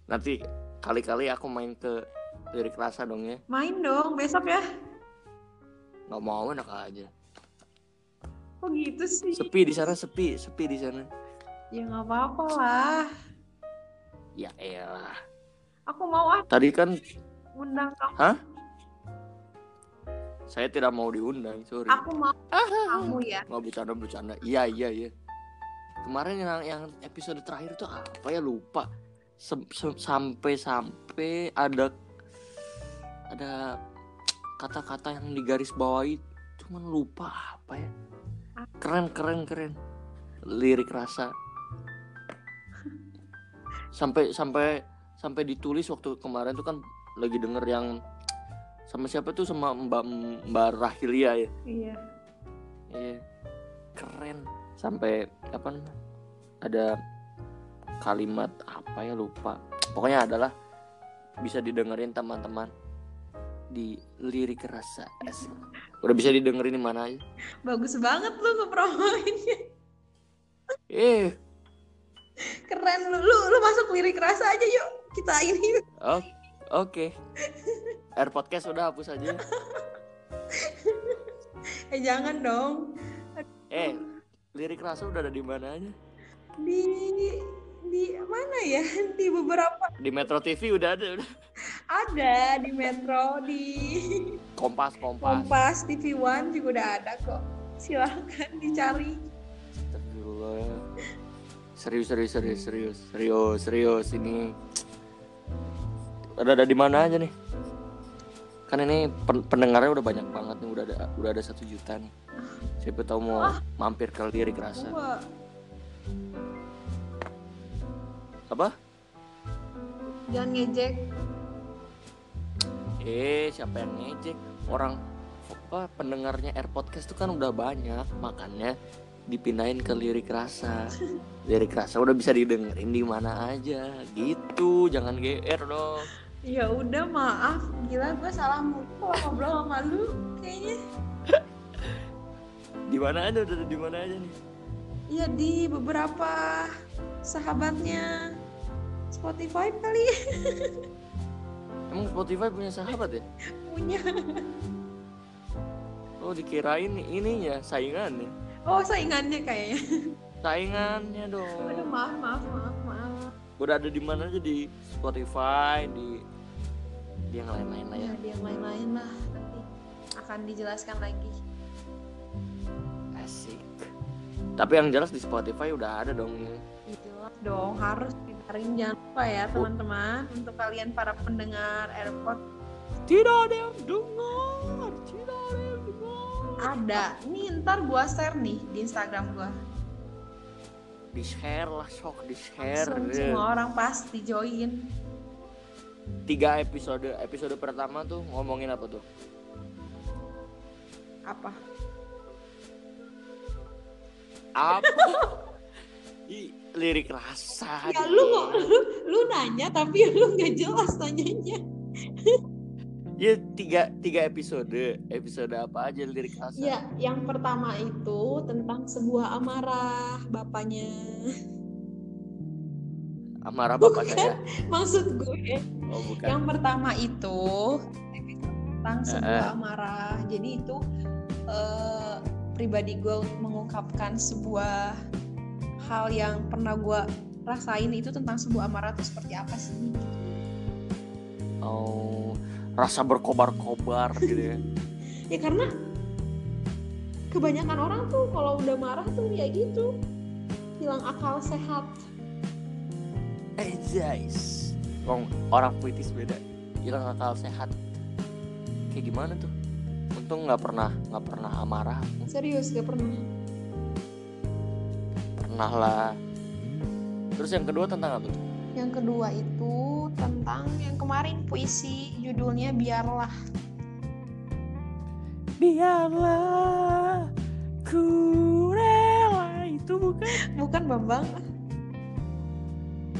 Nanti kali-kali aku main ke lirik rasa dong ya. Main dong besok ya. Nggak mau enak aja. Kok gitu sih? Sepi di sana, sepi, sepi di sana. Ya nggak apa-apa lah. Ya elah. Aku mau ah Tadi kan undang kamu. Saya tidak mau diundang, sorry. Aku mau (laughs) kamu ya. Nggak bercanda-bercanda. Iya, iya, iya. Kemarin yang yang episode terakhir tuh apa ya lupa. Sem- sem- Sampai-sampai ada ada kata-kata yang digaris bawahi cuman lupa apa ya. Keren, keren, keren. Lirik rasa. Sampai sampai sampai ditulis waktu kemarin tuh kan lagi denger yang sama siapa tuh sama Mbak Mbak Rahilia ya. Iya. Iya. Keren. Sampai apa? Ada kalimat apa ya lupa. Pokoknya adalah bisa didengerin teman-teman di lirik rasa. Asik. Udah bisa didengerin di mana aja. Bagus banget lu ngepromoinnya. Eh, Keren lu. Lu lu masuk lirik rasa aja yuk. Kita ini. oh, oke. Air podcast udah hapus aja. (laughs) Eh jangan dong. Eh, lirik rasa udah ada di mana aja? Di di mana ya? (laughs) Di beberapa Di Metro TV udah ada, udah. ada di Metro, di Kompas, Kompas. Kompas, TV One juga udah ada kok. Silahkan dicari. Astagfirullah. Serius, serius, serius, serius, serius, serius ini. Ada ada di mana aja nih? Kan ini pen- pendengarnya udah banyak banget nih, udah ada udah ada satu juta nih. Siapa tahu mau mampir ke lirik rasa. Apa? jangan ngejek. Eh, siapa yang ngejek? Orang apa pendengarnya Air Podcast tuh kan udah banyak, makanya dipindahin ke lirik rasa. (laughs) Lirik rasa udah bisa didengerin di mana aja, gitu. Jangan GR dong. Ya udah maaf, gila gue salah mulu kalau ngobrol sama lu kayaknya. (laughs) Di mana aja udah di mana aja nih? Iya di beberapa sahabatnya Spotify kali (laughs) Emang Spotify punya sahabat ya? punya. Oh dikirain ininya saingannya. Oh saingannya kayaknya. Saingannya Aduh dong. maaf maaf maaf maaf. Udah ada di mana aja di Spotify, di di yang lain-lain lah ya. Ya di yang lain-lain lah nanti akan dijelaskan lagi. Asik. Tapi yang jelas di Spotify udah ada dong. Jelas dong harus dengerin jangan lupa ya teman-teman untuk kalian para pendengar AirPod Tidak ada yang dengar, tidak ada yang dengar. ada. Nih ntar gua share nih di Instagram gua. Di share lah sok di share. Semua orang pasti join. Tiga episode, episode pertama tuh ngomongin apa tuh? Apa? Apa? (laughs) Ih, lirik rasa. Ya lu lu, lu nanya tapi lu nggak jelas tanyanya. (laughs) Ya tiga tiga episode, episode apa aja lirik rasa? Ya, yang pertama itu tentang sebuah amarah bapaknya. Amarah bapak Bukan. saya. Maksud gue, Oh bukan. yang pertama itu tentang sebuah eh. amarah. Jadi itu eh, pribadi gue mengungkapkan sebuah hal yang pernah gue rasain itu tentang sebuah amarah itu seperti apa sih? gitu. Oh, rasa berkobar-kobar gitu ya. (laughs) Ya karena kebanyakan orang tuh kalau udah marah tuh ya gitu hilang akal sehat. Eh, guys. Orang, orang puitis beda. Hilang akal sehat. Kayak gimana tuh? Untung nggak pernah nggak pernah amarah. Serius gak pernah. Pernah lah. Terus yang kedua tentang apa tuh? Yang kedua itu tentang yang kemarin puisi judulnya biarlah. Biarlah ku rela itu bukan? Bukan Bambang.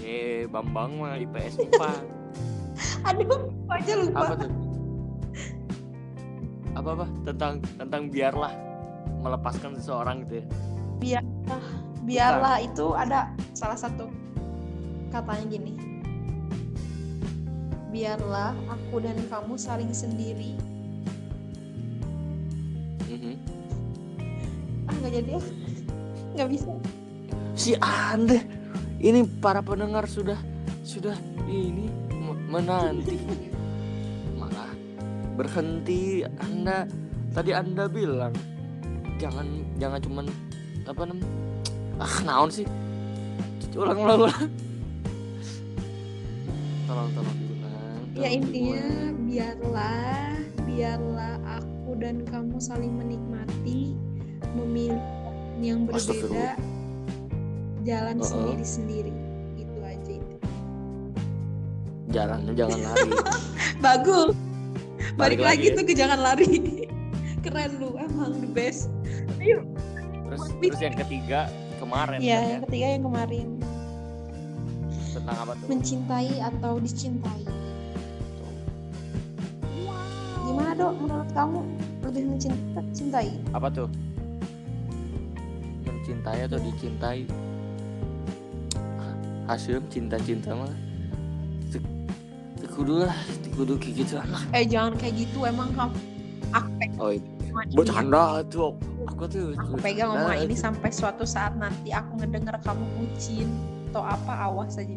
Eh, Bambang mah IPS IPA. (laughs) Aduh, aja lupa. apa tuh? Apa apa? Tentang tentang biarlah melepaskan seseorang gitu ya. biarlah itu ada salah satu katanya gini biarlah aku dan kamu saling sendiri. Mhm. ah nggak jadi ah nggak bisa. Si Anda ini para pendengar sudah sudah ini me- menanti. Malah berhenti. Anda tadi Anda bilang jangan jangan cuman apa namanya ah naon sih? Ulang ulang ulang tolong tolong diulang ya intinya diulang. biarlah biarlah aku dan kamu saling menikmati memilih yang berbeda jalan Uh-uh. sendiri sendiri itu aja itu. Jalannya jangan lari. (laughs) Bagus Balik balik, lagi lagi ya. tuh ke jangan lari. (laughs) Keren lu emang the best. Ayo terus terus yang ketiga kemarin ya kan ya? yang ketiga yang kemarin tentang apa tuh? Mencintai atau dicintai? Gimana dok? Menurut kamu lebih mencintai? Apa tuh? Mencintai atau dicintai? Hasil cinta-cinta mah kudu lah kudu kayak gitu lah. Eh jangan kayak gitu emang kamu aku pegang oh bercanda tuh. Aku tuh aku pegang omongan ini sampai suatu saat nanti aku ngedenger kamu bucin atau apa awas aja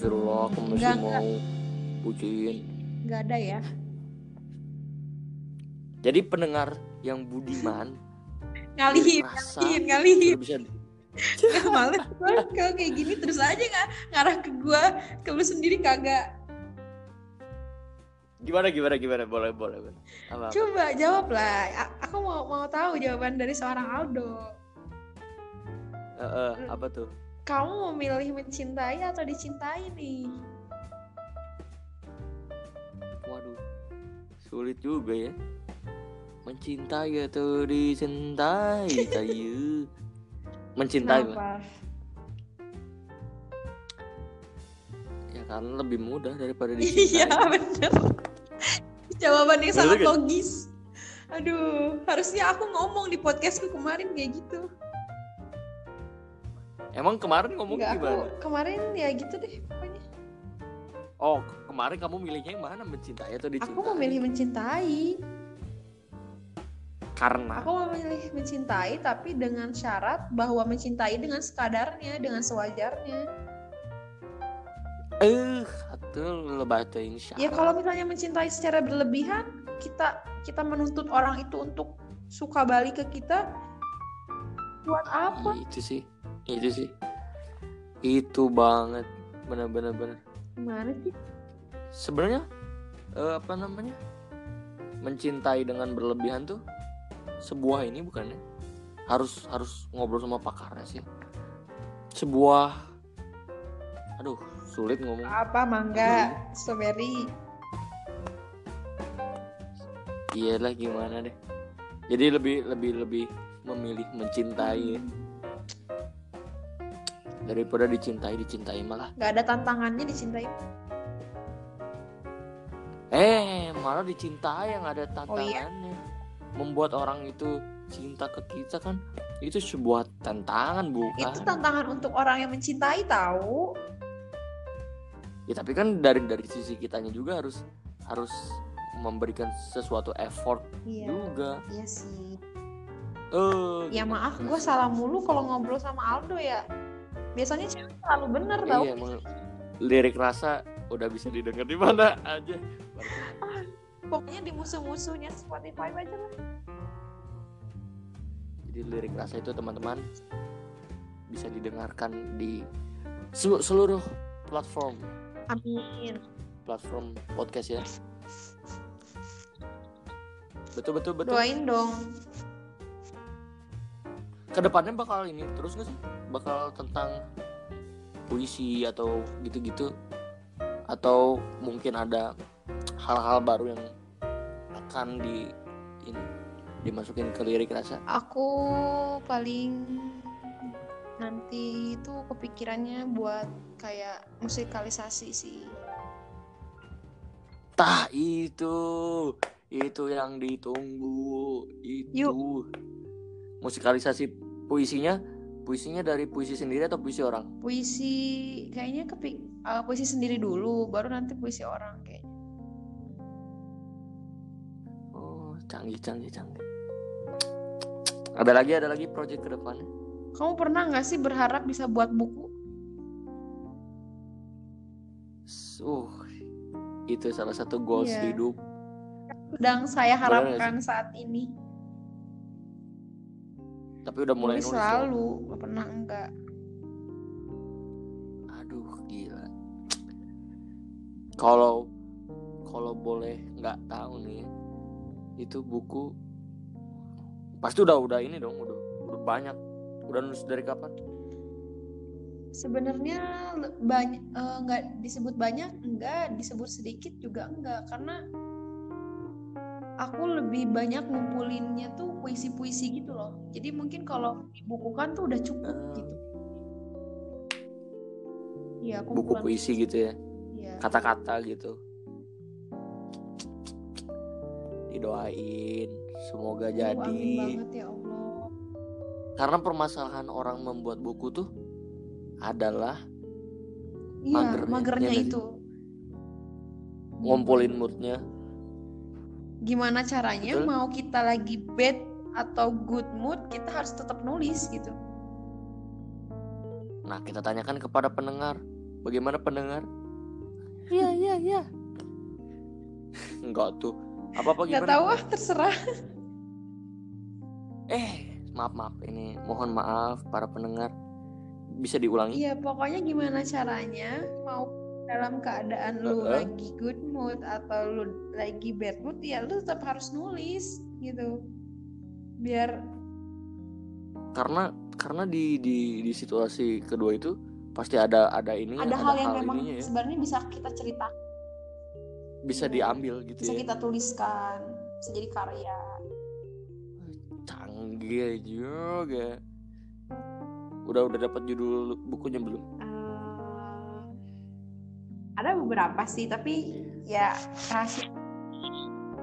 Astagfirullah aku masih Enggak, mau bucin nggak ada ya? Jadi pendengar yang budiman (laughs) ngalihin ngalihin ngalihin. bisa (laughs) Gak males gua. Kalau kayak gini terus aja nggak ngarah ke gua. Ke lu sendiri kagak. Gimana gimana gimana? Boleh boleh boleh. apa, apa? coba jawab lah. A- aku mau mau tahu jawaban dari seorang Aldo. Eh, eh, apa tuh kamu memilih mencintai atau dicintai nih Waduh, sulit juga ya. Mencintai atau dicintai, kayu. (laughs) Mencintai. Kenapa? ya karena lebih mudah daripada (laughs) Iya dicintai. bener. Jawaban yang Bener sangat kan? logis. Aduh, harusnya aku ngomong di podcastku kemarin kayak gitu. Emang kemarin ngomong Enggak, aku gimana? kemarin ya gitu deh pokoknya. Oh, kemarin kamu milihnya yang mana? Mencintai atau dicintai? Aku memilih mencintai. karena Aku memilih mencintai tapi dengan syarat bahwa mencintai dengan sekadarnya, dengan sewajarnya. eh atuh lebaca insya Ya kalau misalnya mencintai secara berlebihan, kita kita menuntut orang itu untuk suka balik ke kita buat apa? Itu sih, itu sih. Itu banget, benar-benar benar. Sih? sebenarnya eh, apa namanya mencintai dengan berlebihan tuh sebuah ini bukannya harus harus ngobrol sama pakarnya sih sebuah aduh sulit ngomong Apa mangga, strawberry? iyalah gimana deh jadi lebih lebih lebih memilih mencintai ya. Daripada dicintai dicintai malah. Gak ada tantangannya dicintai. eh malah dicintai yang ada Oh iya. tantangannya. Membuat orang itu cinta ke kita kan itu sebuah tantangan bukan? Itu tantangan untuk orang yang mencintai tahu. ya tapi kan dari dari sisi kitanya juga harus harus memberikan sesuatu effort iya. juga. Iya sih. Eh ya maaf gue salah mulu kalau ngobrol sama Aldo ya biasanya cewek selalu bener tau. Iya lirik rasa udah bisa didengar di mana aja. Pokoknya di musuh-musuhnya Spotify aja lah. Jadi lirik rasa itu teman-teman bisa didengarkan di selu- seluruh platform. Amin. Platform podcast ya. Betul betul betul. Doain dong ke depannya bakal ini terus nggak sih? Bakal tentang puisi atau gitu-gitu? Atau mungkin ada hal-hal baru yang akan di ini dimasukin ke lirik rasa? Aku paling nanti itu kepikirannya buat kayak musikalisasi sih. Tah itu. Itu yang ditunggu. Itu musikalisasi puisinya puisinya dari puisi sendiri atau puisi orang? Puisi kayaknya kepik eh, puisi sendiri dulu baru nanti puisi orang kayaknya. Oh canggih canggih canggih. Ada lagi ada lagi project ke depannya? Kamu pernah nggak sih berharap bisa buat buku? Uh itu salah satu goals Iya. hidup. Sedang saya harapkan saat ini tapi udah mulai nulis nulis loh. selalu nggak pernah enggak. Aduh gila. Kalau kalau boleh nggak tahu nih itu buku pasti udah udah ini dong udah udah banyak. Udah nulis dari kapan? Sebenarnya banyak nggak disebut banyak enggak disebut sedikit juga enggak karena aku lebih banyak ngumpulinnya tuh puisi-puisi gitu loh jadi mungkin kalau dibukukan tuh udah cukup Ah. gitu Iya, buku puisi gitu ya Iya. kata-kata gitu didoain semoga Aduh, jadi amin banget ya Allah. karena permasalahan orang membuat buku tuh adalah Iya, Magernya, magernya itu. ngumpulin moodnya Gimana caranya Betul. mau kita lagi bad atau good mood, kita harus tetap nulis gitu. nah kita tanyakan kepada pendengar. Bagaimana pendengar? Iya iya iya. (laughs) Enggak tuh. Apa apa gimana? tahu ah, terserah. (laughs) eh maaf maaf. Ini mohon maaf para pendengar. Bisa diulangi? Iya, pokoknya gimana caranya mau dalam keadaan lu Heeh. lagi good mood atau lu lagi bad mood ya lu tetap harus nulis gitu. Biar karena karena di di di situasi kedua itu pasti ada ada ini ada hal yang memang ininya ya sebenarnya bisa kita cerita, bisa diambil gitu bisa ya kita tuliskan, bisa jadi karya. canggih juga udah udah dapat judul bukunya belum Eh, ada beberapa sih, tapi ya rahasia.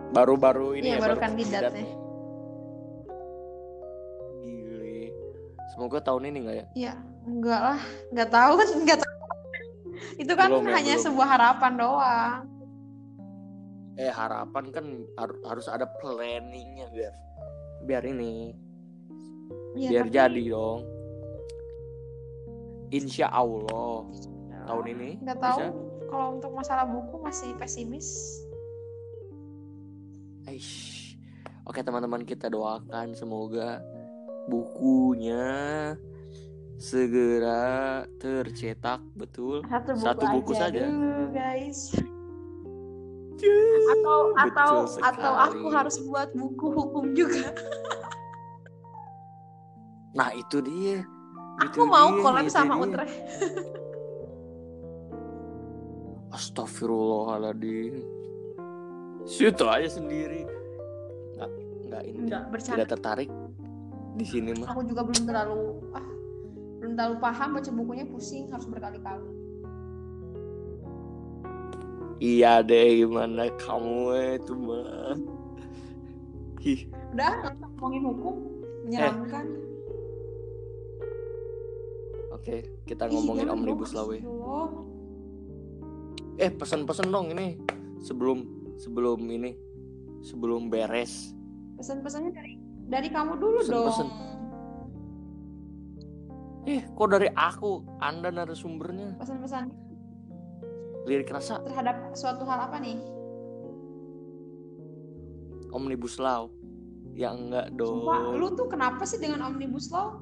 baru-baru ini Iya, ya baru kandidat kandidatnya. nih. Gile. semoga tahun ini nggak ya Ya, enggak lah, enggak tahu (laughs) enggak tahu. Itu kan Belum ya, hanya belum. sebuah harapan doang. eh harapan kan har- harus ada planningnya biar biar ini Ya, biar tapi- jadi dong Insya Allah tahun ini Enggak tahu. bisa Kalau untuk masalah buku masih pesimis. Aish. Oke teman-teman kita doakan semoga bukunya segera tercetak betul Satu buku, Satu buku aja saja. dulu, guys. Atau atau atau aku harus buat buku hukum juga. Nah itu dia Aku Itu mau dia, collab itu sama dia. Utrecht. (laughs) Astagfirullahaladzim Situ aja sendiri Nggak, nggak ini Enggak, bercanda. Tidak tertarik Di sini mah Aku juga belum terlalu ah belum terlalu paham baca bukunya pusing harus berkali-kali. Iya deh gimana kamu itu mah Ih Udah nggak usah ngomongin hukum menyeramkan. Oke kita Ih, ngomongin omnibus law astagfirullah. Eh pesan-pesan dong ini. Sebelum sebelum ini. Sebelum beres. Pesan-pesannya dari dari kamu dulu Pesen-pesen. dong. eh kok dari aku? Anda narasumbernya. Pesan-pesan. Lirik rasa. Terhadap suatu hal apa nih? omnibus law. Ya enggak dong. Sumpah, lu tuh kenapa sih dengan omnibus law?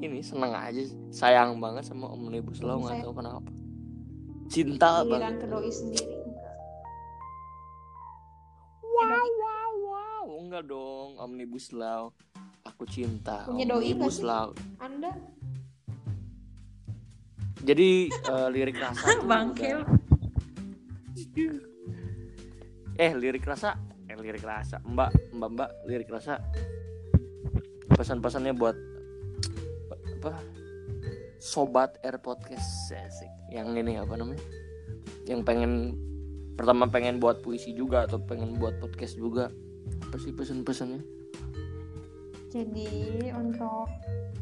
Ini seneng aja sayang banget sama omnibus law nggak tahu kenapa. Cinta Giliran banget. ke doi sendiri. Enggak. wow wow wow enggak dong omnibus law aku cinta Punya doi omnibus law Anda? Jadi eh, lirik rasa (laughs) udah- eh lirik rasa? Eh lirik rasa. Mbak mbak mbak lirik rasa. Pesan-pesannya buat apa sobat air podcast asik. yang ini apa namanya yang pengen pertama pengen buat puisi juga atau pengen buat podcast juga apa sih pesan-pesannya Jadi untuk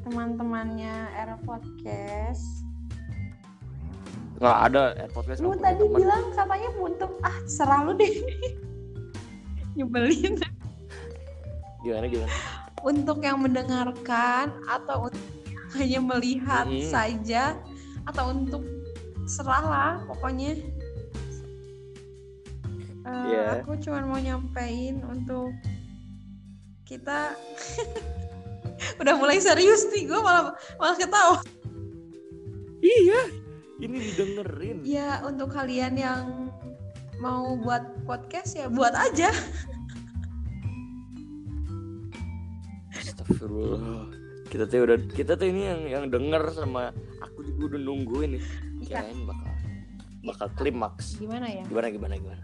teman-temannya Era Podcast, nggak ada air podcast lu tadi teman. bilang katanya untuk ah serah lu deh. (laughs) Nyebelin. gimana gimana Untuk yang mendengarkan atau untuk hanya melihat Hmm. saja atau untuk serah lah pokoknya. Iya. Aku cuma mau nyampein untuk kita (laughs) udah mulai serius nih gue malah malah ketawa. iya ini didengerin Ya untuk kalian yang mau buat podcast ya buat aja. (laughs) Astagfirullah. Kita tuh udah kita tuh ini yang yang denger sama aku juga udah nungguin nih. Kirain bakal bakal klimaks. Gimana ya? Gimana gimana gimana.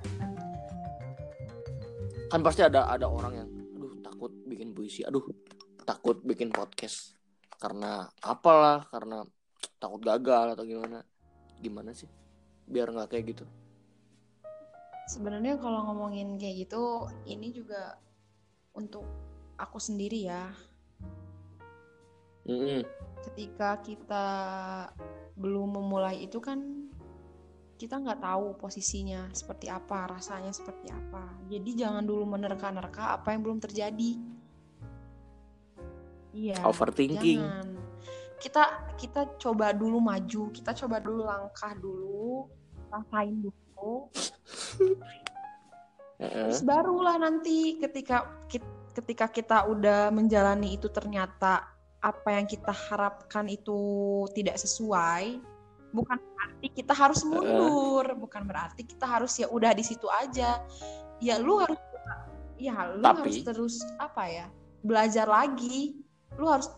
Kan pasti ada ada orang yang aduh takut bikin puisi, aduh takut bikin podcast. Karena apalah, karena takut gagal atau gimana. Gimana sih? Biar nggak kayak gitu. Sebenarnya kalau ngomongin kayak gitu, ini juga untuk aku sendiri ya. Mm-mm. Ketika kita belum memulai itu kan kita nggak tahu posisinya seperti apa, rasanya seperti apa. Jadi jangan dulu menerka-nerka apa yang belum terjadi. Iya. Overthinking. Jangan. Kita kita coba dulu maju, kita coba dulu langkah dulu, rasain dulu. Terus barulah nanti ketika ketika kita udah menjalani itu ternyata apa yang kita harapkan itu tidak sesuai, bukan berarti kita harus mundur, bukan berarti kita harus ya udah di situ aja. Ya lu harus ya lu Tapi- harus terus apa ya? Belajar lagi. Lu harus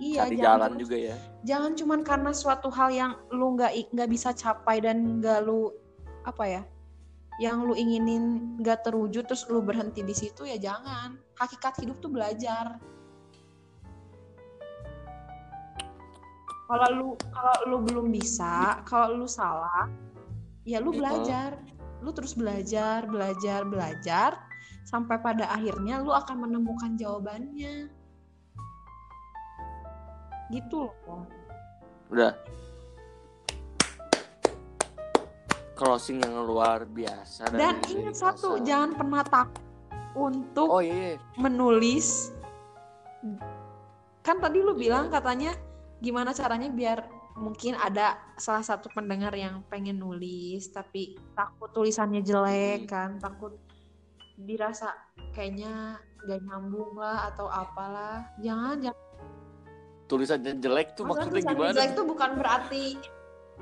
Iya, Cari jangan jalan terus- juga ya. jangan cuman karena suatu hal yang lu nggak nggak bisa capai dan nggak lu apa ya yang lu inginin nggak terwujud terus lu berhenti di situ ya jangan hakikat hidup tuh belajar kalau lu kalau lu belum bisa kalau lu salah ya lu Iya. belajar lu terus belajar belajar belajar sampai pada akhirnya lu akan menemukan jawabannya gitu loh Udah. Closing yang luar biasa Dan ingat satu, jangan pernah takut untuk Oh iya, iya. menulis. Kan tadi lu bilang katanya gimana caranya biar mungkin ada salah satu pendengar yang pengen nulis tapi takut tulisannya jelek Hmm. kan, takut dirasa kayaknya gak nyambung lah atau apalah. Jangan, jangan. tulisannya jelek tuh Maksudnya maksudnya gimana? jelek tuh bukan berarti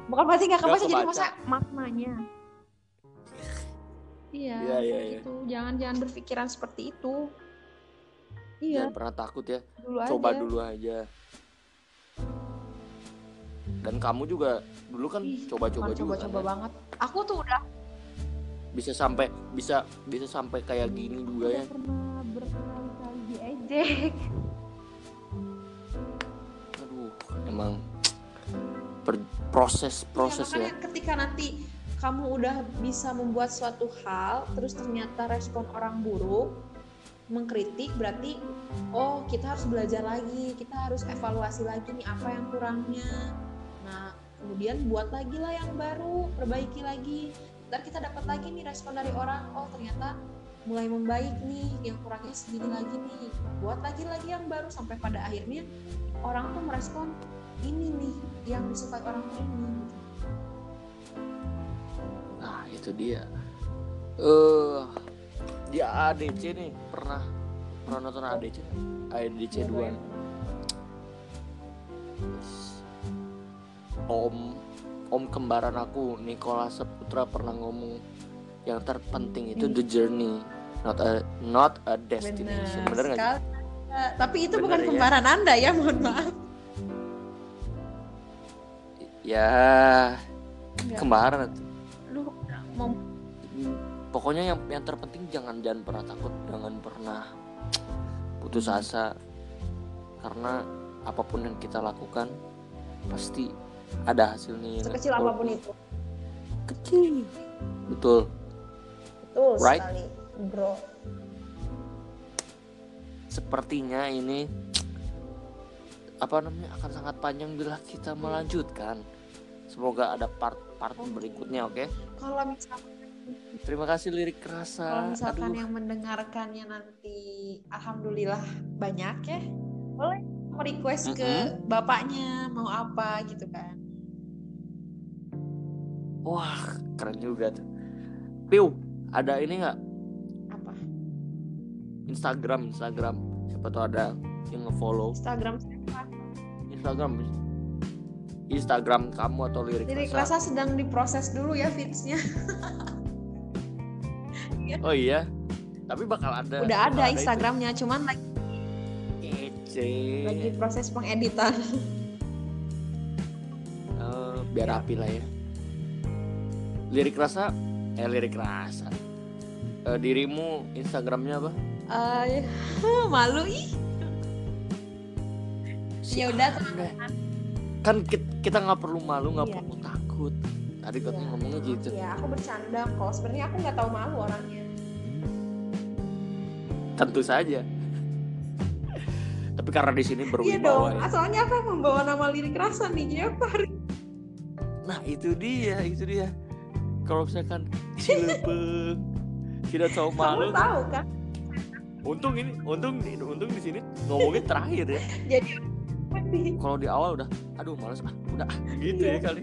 bukan berarti gak Nggak kebaca jadi masa maknanya. Iya, Iya, iya, iya. itu jangan jangan berpikiran seperti itu. Iya, Jangan pernah takut ya. dulu Coba aja. dulu aja. Dan kamu juga dulu kan coba-coba juga. coba-coba kan, ya? banget. Aku tuh udah, Bisa sampai bisa bisa sampai kayak gini juga ya. udah pernah berkali-kali diejek. Aduh, emang per- proses proses Iya, ya. makanya ketika nanti kamu udah bisa membuat suatu hal, terus ternyata respon orang buruk, mengkritik, berarti oh kita harus belajar lagi, kita harus evaluasi lagi nih apa yang kurangnya. Kemudian buat lagi lah yang baru perbaiki lagi ntar kita dapat lagi nih respon dari orang oh ternyata mulai membaik nih yang kurangnya segini lagi nih buat lagi lagi yang baru sampai pada akhirnya orang tuh merespon ini nih yang disukai orang tuh ini Nah, itu dia. Eh, di ADC nih pernah pernah nonton ADC? ADC 2 nih. Om Om kembaran aku Nikola Saputra pernah ngomong yang terpenting itu the journey, not a not a destination. Bener nggak? Eh, tapi itu Bener bukan ya. kembaran anda ya mohon maaf Ya, Enggak. kembaran. Mau Pokoknya yang yang terpenting jangan jangan pernah takut, jangan pernah putus asa karena apa pun yang kita lakukan pasti ada hasilnya. ya kan? sekecil Walaupun apa pun itu Kecil. Betul. betul Right? sekali bro Sepertinya ini apa namanya akan sangat panjang bila kita melanjutkan. Semoga ada part-part berikutnya, oke? kalau misalkan Terima kasih lirik kalau kerasa. misalkan Aduh. yang mendengarkannya nanti alhamdulillah banyak ya boleh request ke bapaknya mau apa gitu kan. Wah, keren juga tuh. Piu, ada ini nggak? Apa? Instagram Instagram. Siapa tuh ada yang ngefollow? Instagram siapa? Instagram. Instagram kamu atau lirik jadi rasa? rasa sedang diproses dulu ya fitsnya (laughs) oh iya? Tapi bakal ada udah ada. Instagramnya cuman lagi Kece. lagi proses pengeditan. Eh, biar rapi lah ya. Lirik rasa? Eh lirik rasa. Eh, dirimu Instagramnya apa? Eh, (laughs) malu ih. Ya udah Anda. kan kit- kita nggak perlu malu nggak Iya. perlu takut. Tadi katanya Iya. ngomongnya gitu. Ya aku bercanda kok. Sebenarnya aku nggak tahu malu orangnya. Tentu saja tapi karena di sini iya berwibawa dong. ya. soalnya aku membawa nama lirik rasa nih harus nah itu dia itu dia. Kalau misalkan cilepeng tidak tahu malu. kamu tahu kan? Untung ini untung untung di sini ngomongin terakhir ya. Jadi di kalau di awal udah aduh males. Ah udah ah, gitu ya Iya. kali.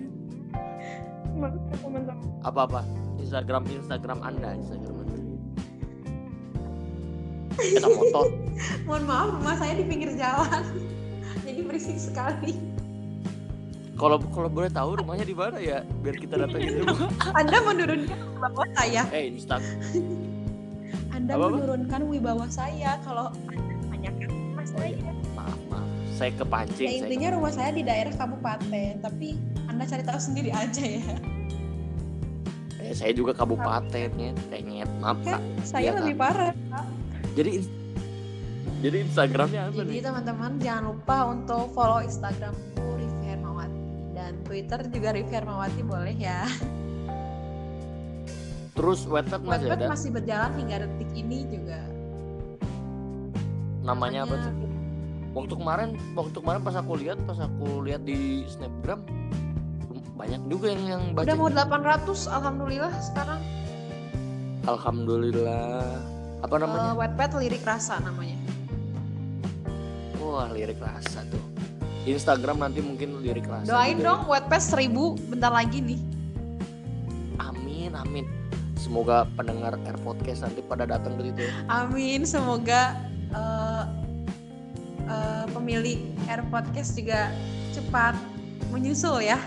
Teman-teman. Apa apa Instagram Instagram anda Instagram kita motor. (laughs) Mohon maaf rumah saya di pinggir jalan. (laughs) Jadi berisik sekali. Kalau kalau boleh tahu rumahnya di mana ya? Biar kita datangin rumah (laughs) anda menurunkan wibawa saya. Eh Insta anda Apa-apa? menurunkan wibawa saya kalau anda rumah saya. Maaf maaf. Saya kepancing ya saya intinya rumah saya di daerah kabupaten tapi anda cari tahu sendiri aja ya. Eh, saya juga kabupaten ya. Tenget maaf kan saya Iya, lebih parah jadi jadi Instagramnya apa Jadi teman-teman jangan lupa untuk follow Instagramku Rivi Hermawati dan Twitter juga Rivi Hermawati boleh ya. terus Wattpad masih Wattpad ada masih berjalan hingga detik ini juga. namanya apa tuh waktu kemarin waktu kemarin pas aku lihat pas aku lihat di snapgram banyak juga yang yang baca Udah mau 800 alhamdulillah sekarang. alhamdulillah apa namanya Eh, Wattpad lirik rasa namanya. wah lirik rasa tuh Instagram nanti mungkin lirik rasa Doain juga ya. dong Wattpad 1000 bentar lagi nih. amin amin semoga pendengar Air Podcast nanti pada datang ke situ ya. Amin semoga eh, eh, pemilik Air Podcast juga cepat menyusul ya.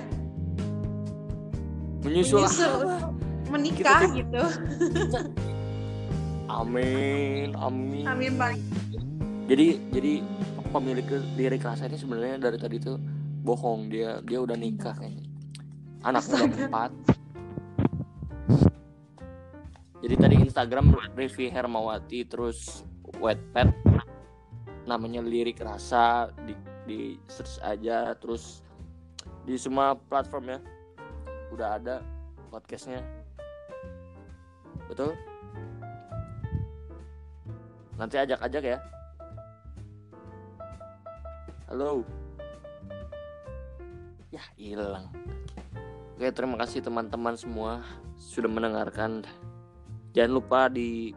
menyusul Menyusul. (laughs) Menikah Kita gitu. (laughs) amin amin. Amin Pak. jadi jadi pemilik lirik rasa ini sebenarnya dari tadi tuh bohong. Dia dia udah nikah kayaknya. Anaknya udah empat. Jadi tadi Instagram Rivi Hermawati terus Wattpad namanya lirik rasa di di search aja. Terus di semua platform ya udah ada podcastnya. Betul nanti ajak-ajak ya. Halo. Ya hilang. Oke terima kasih teman-teman semua sudah mendengarkan. Jangan lupa di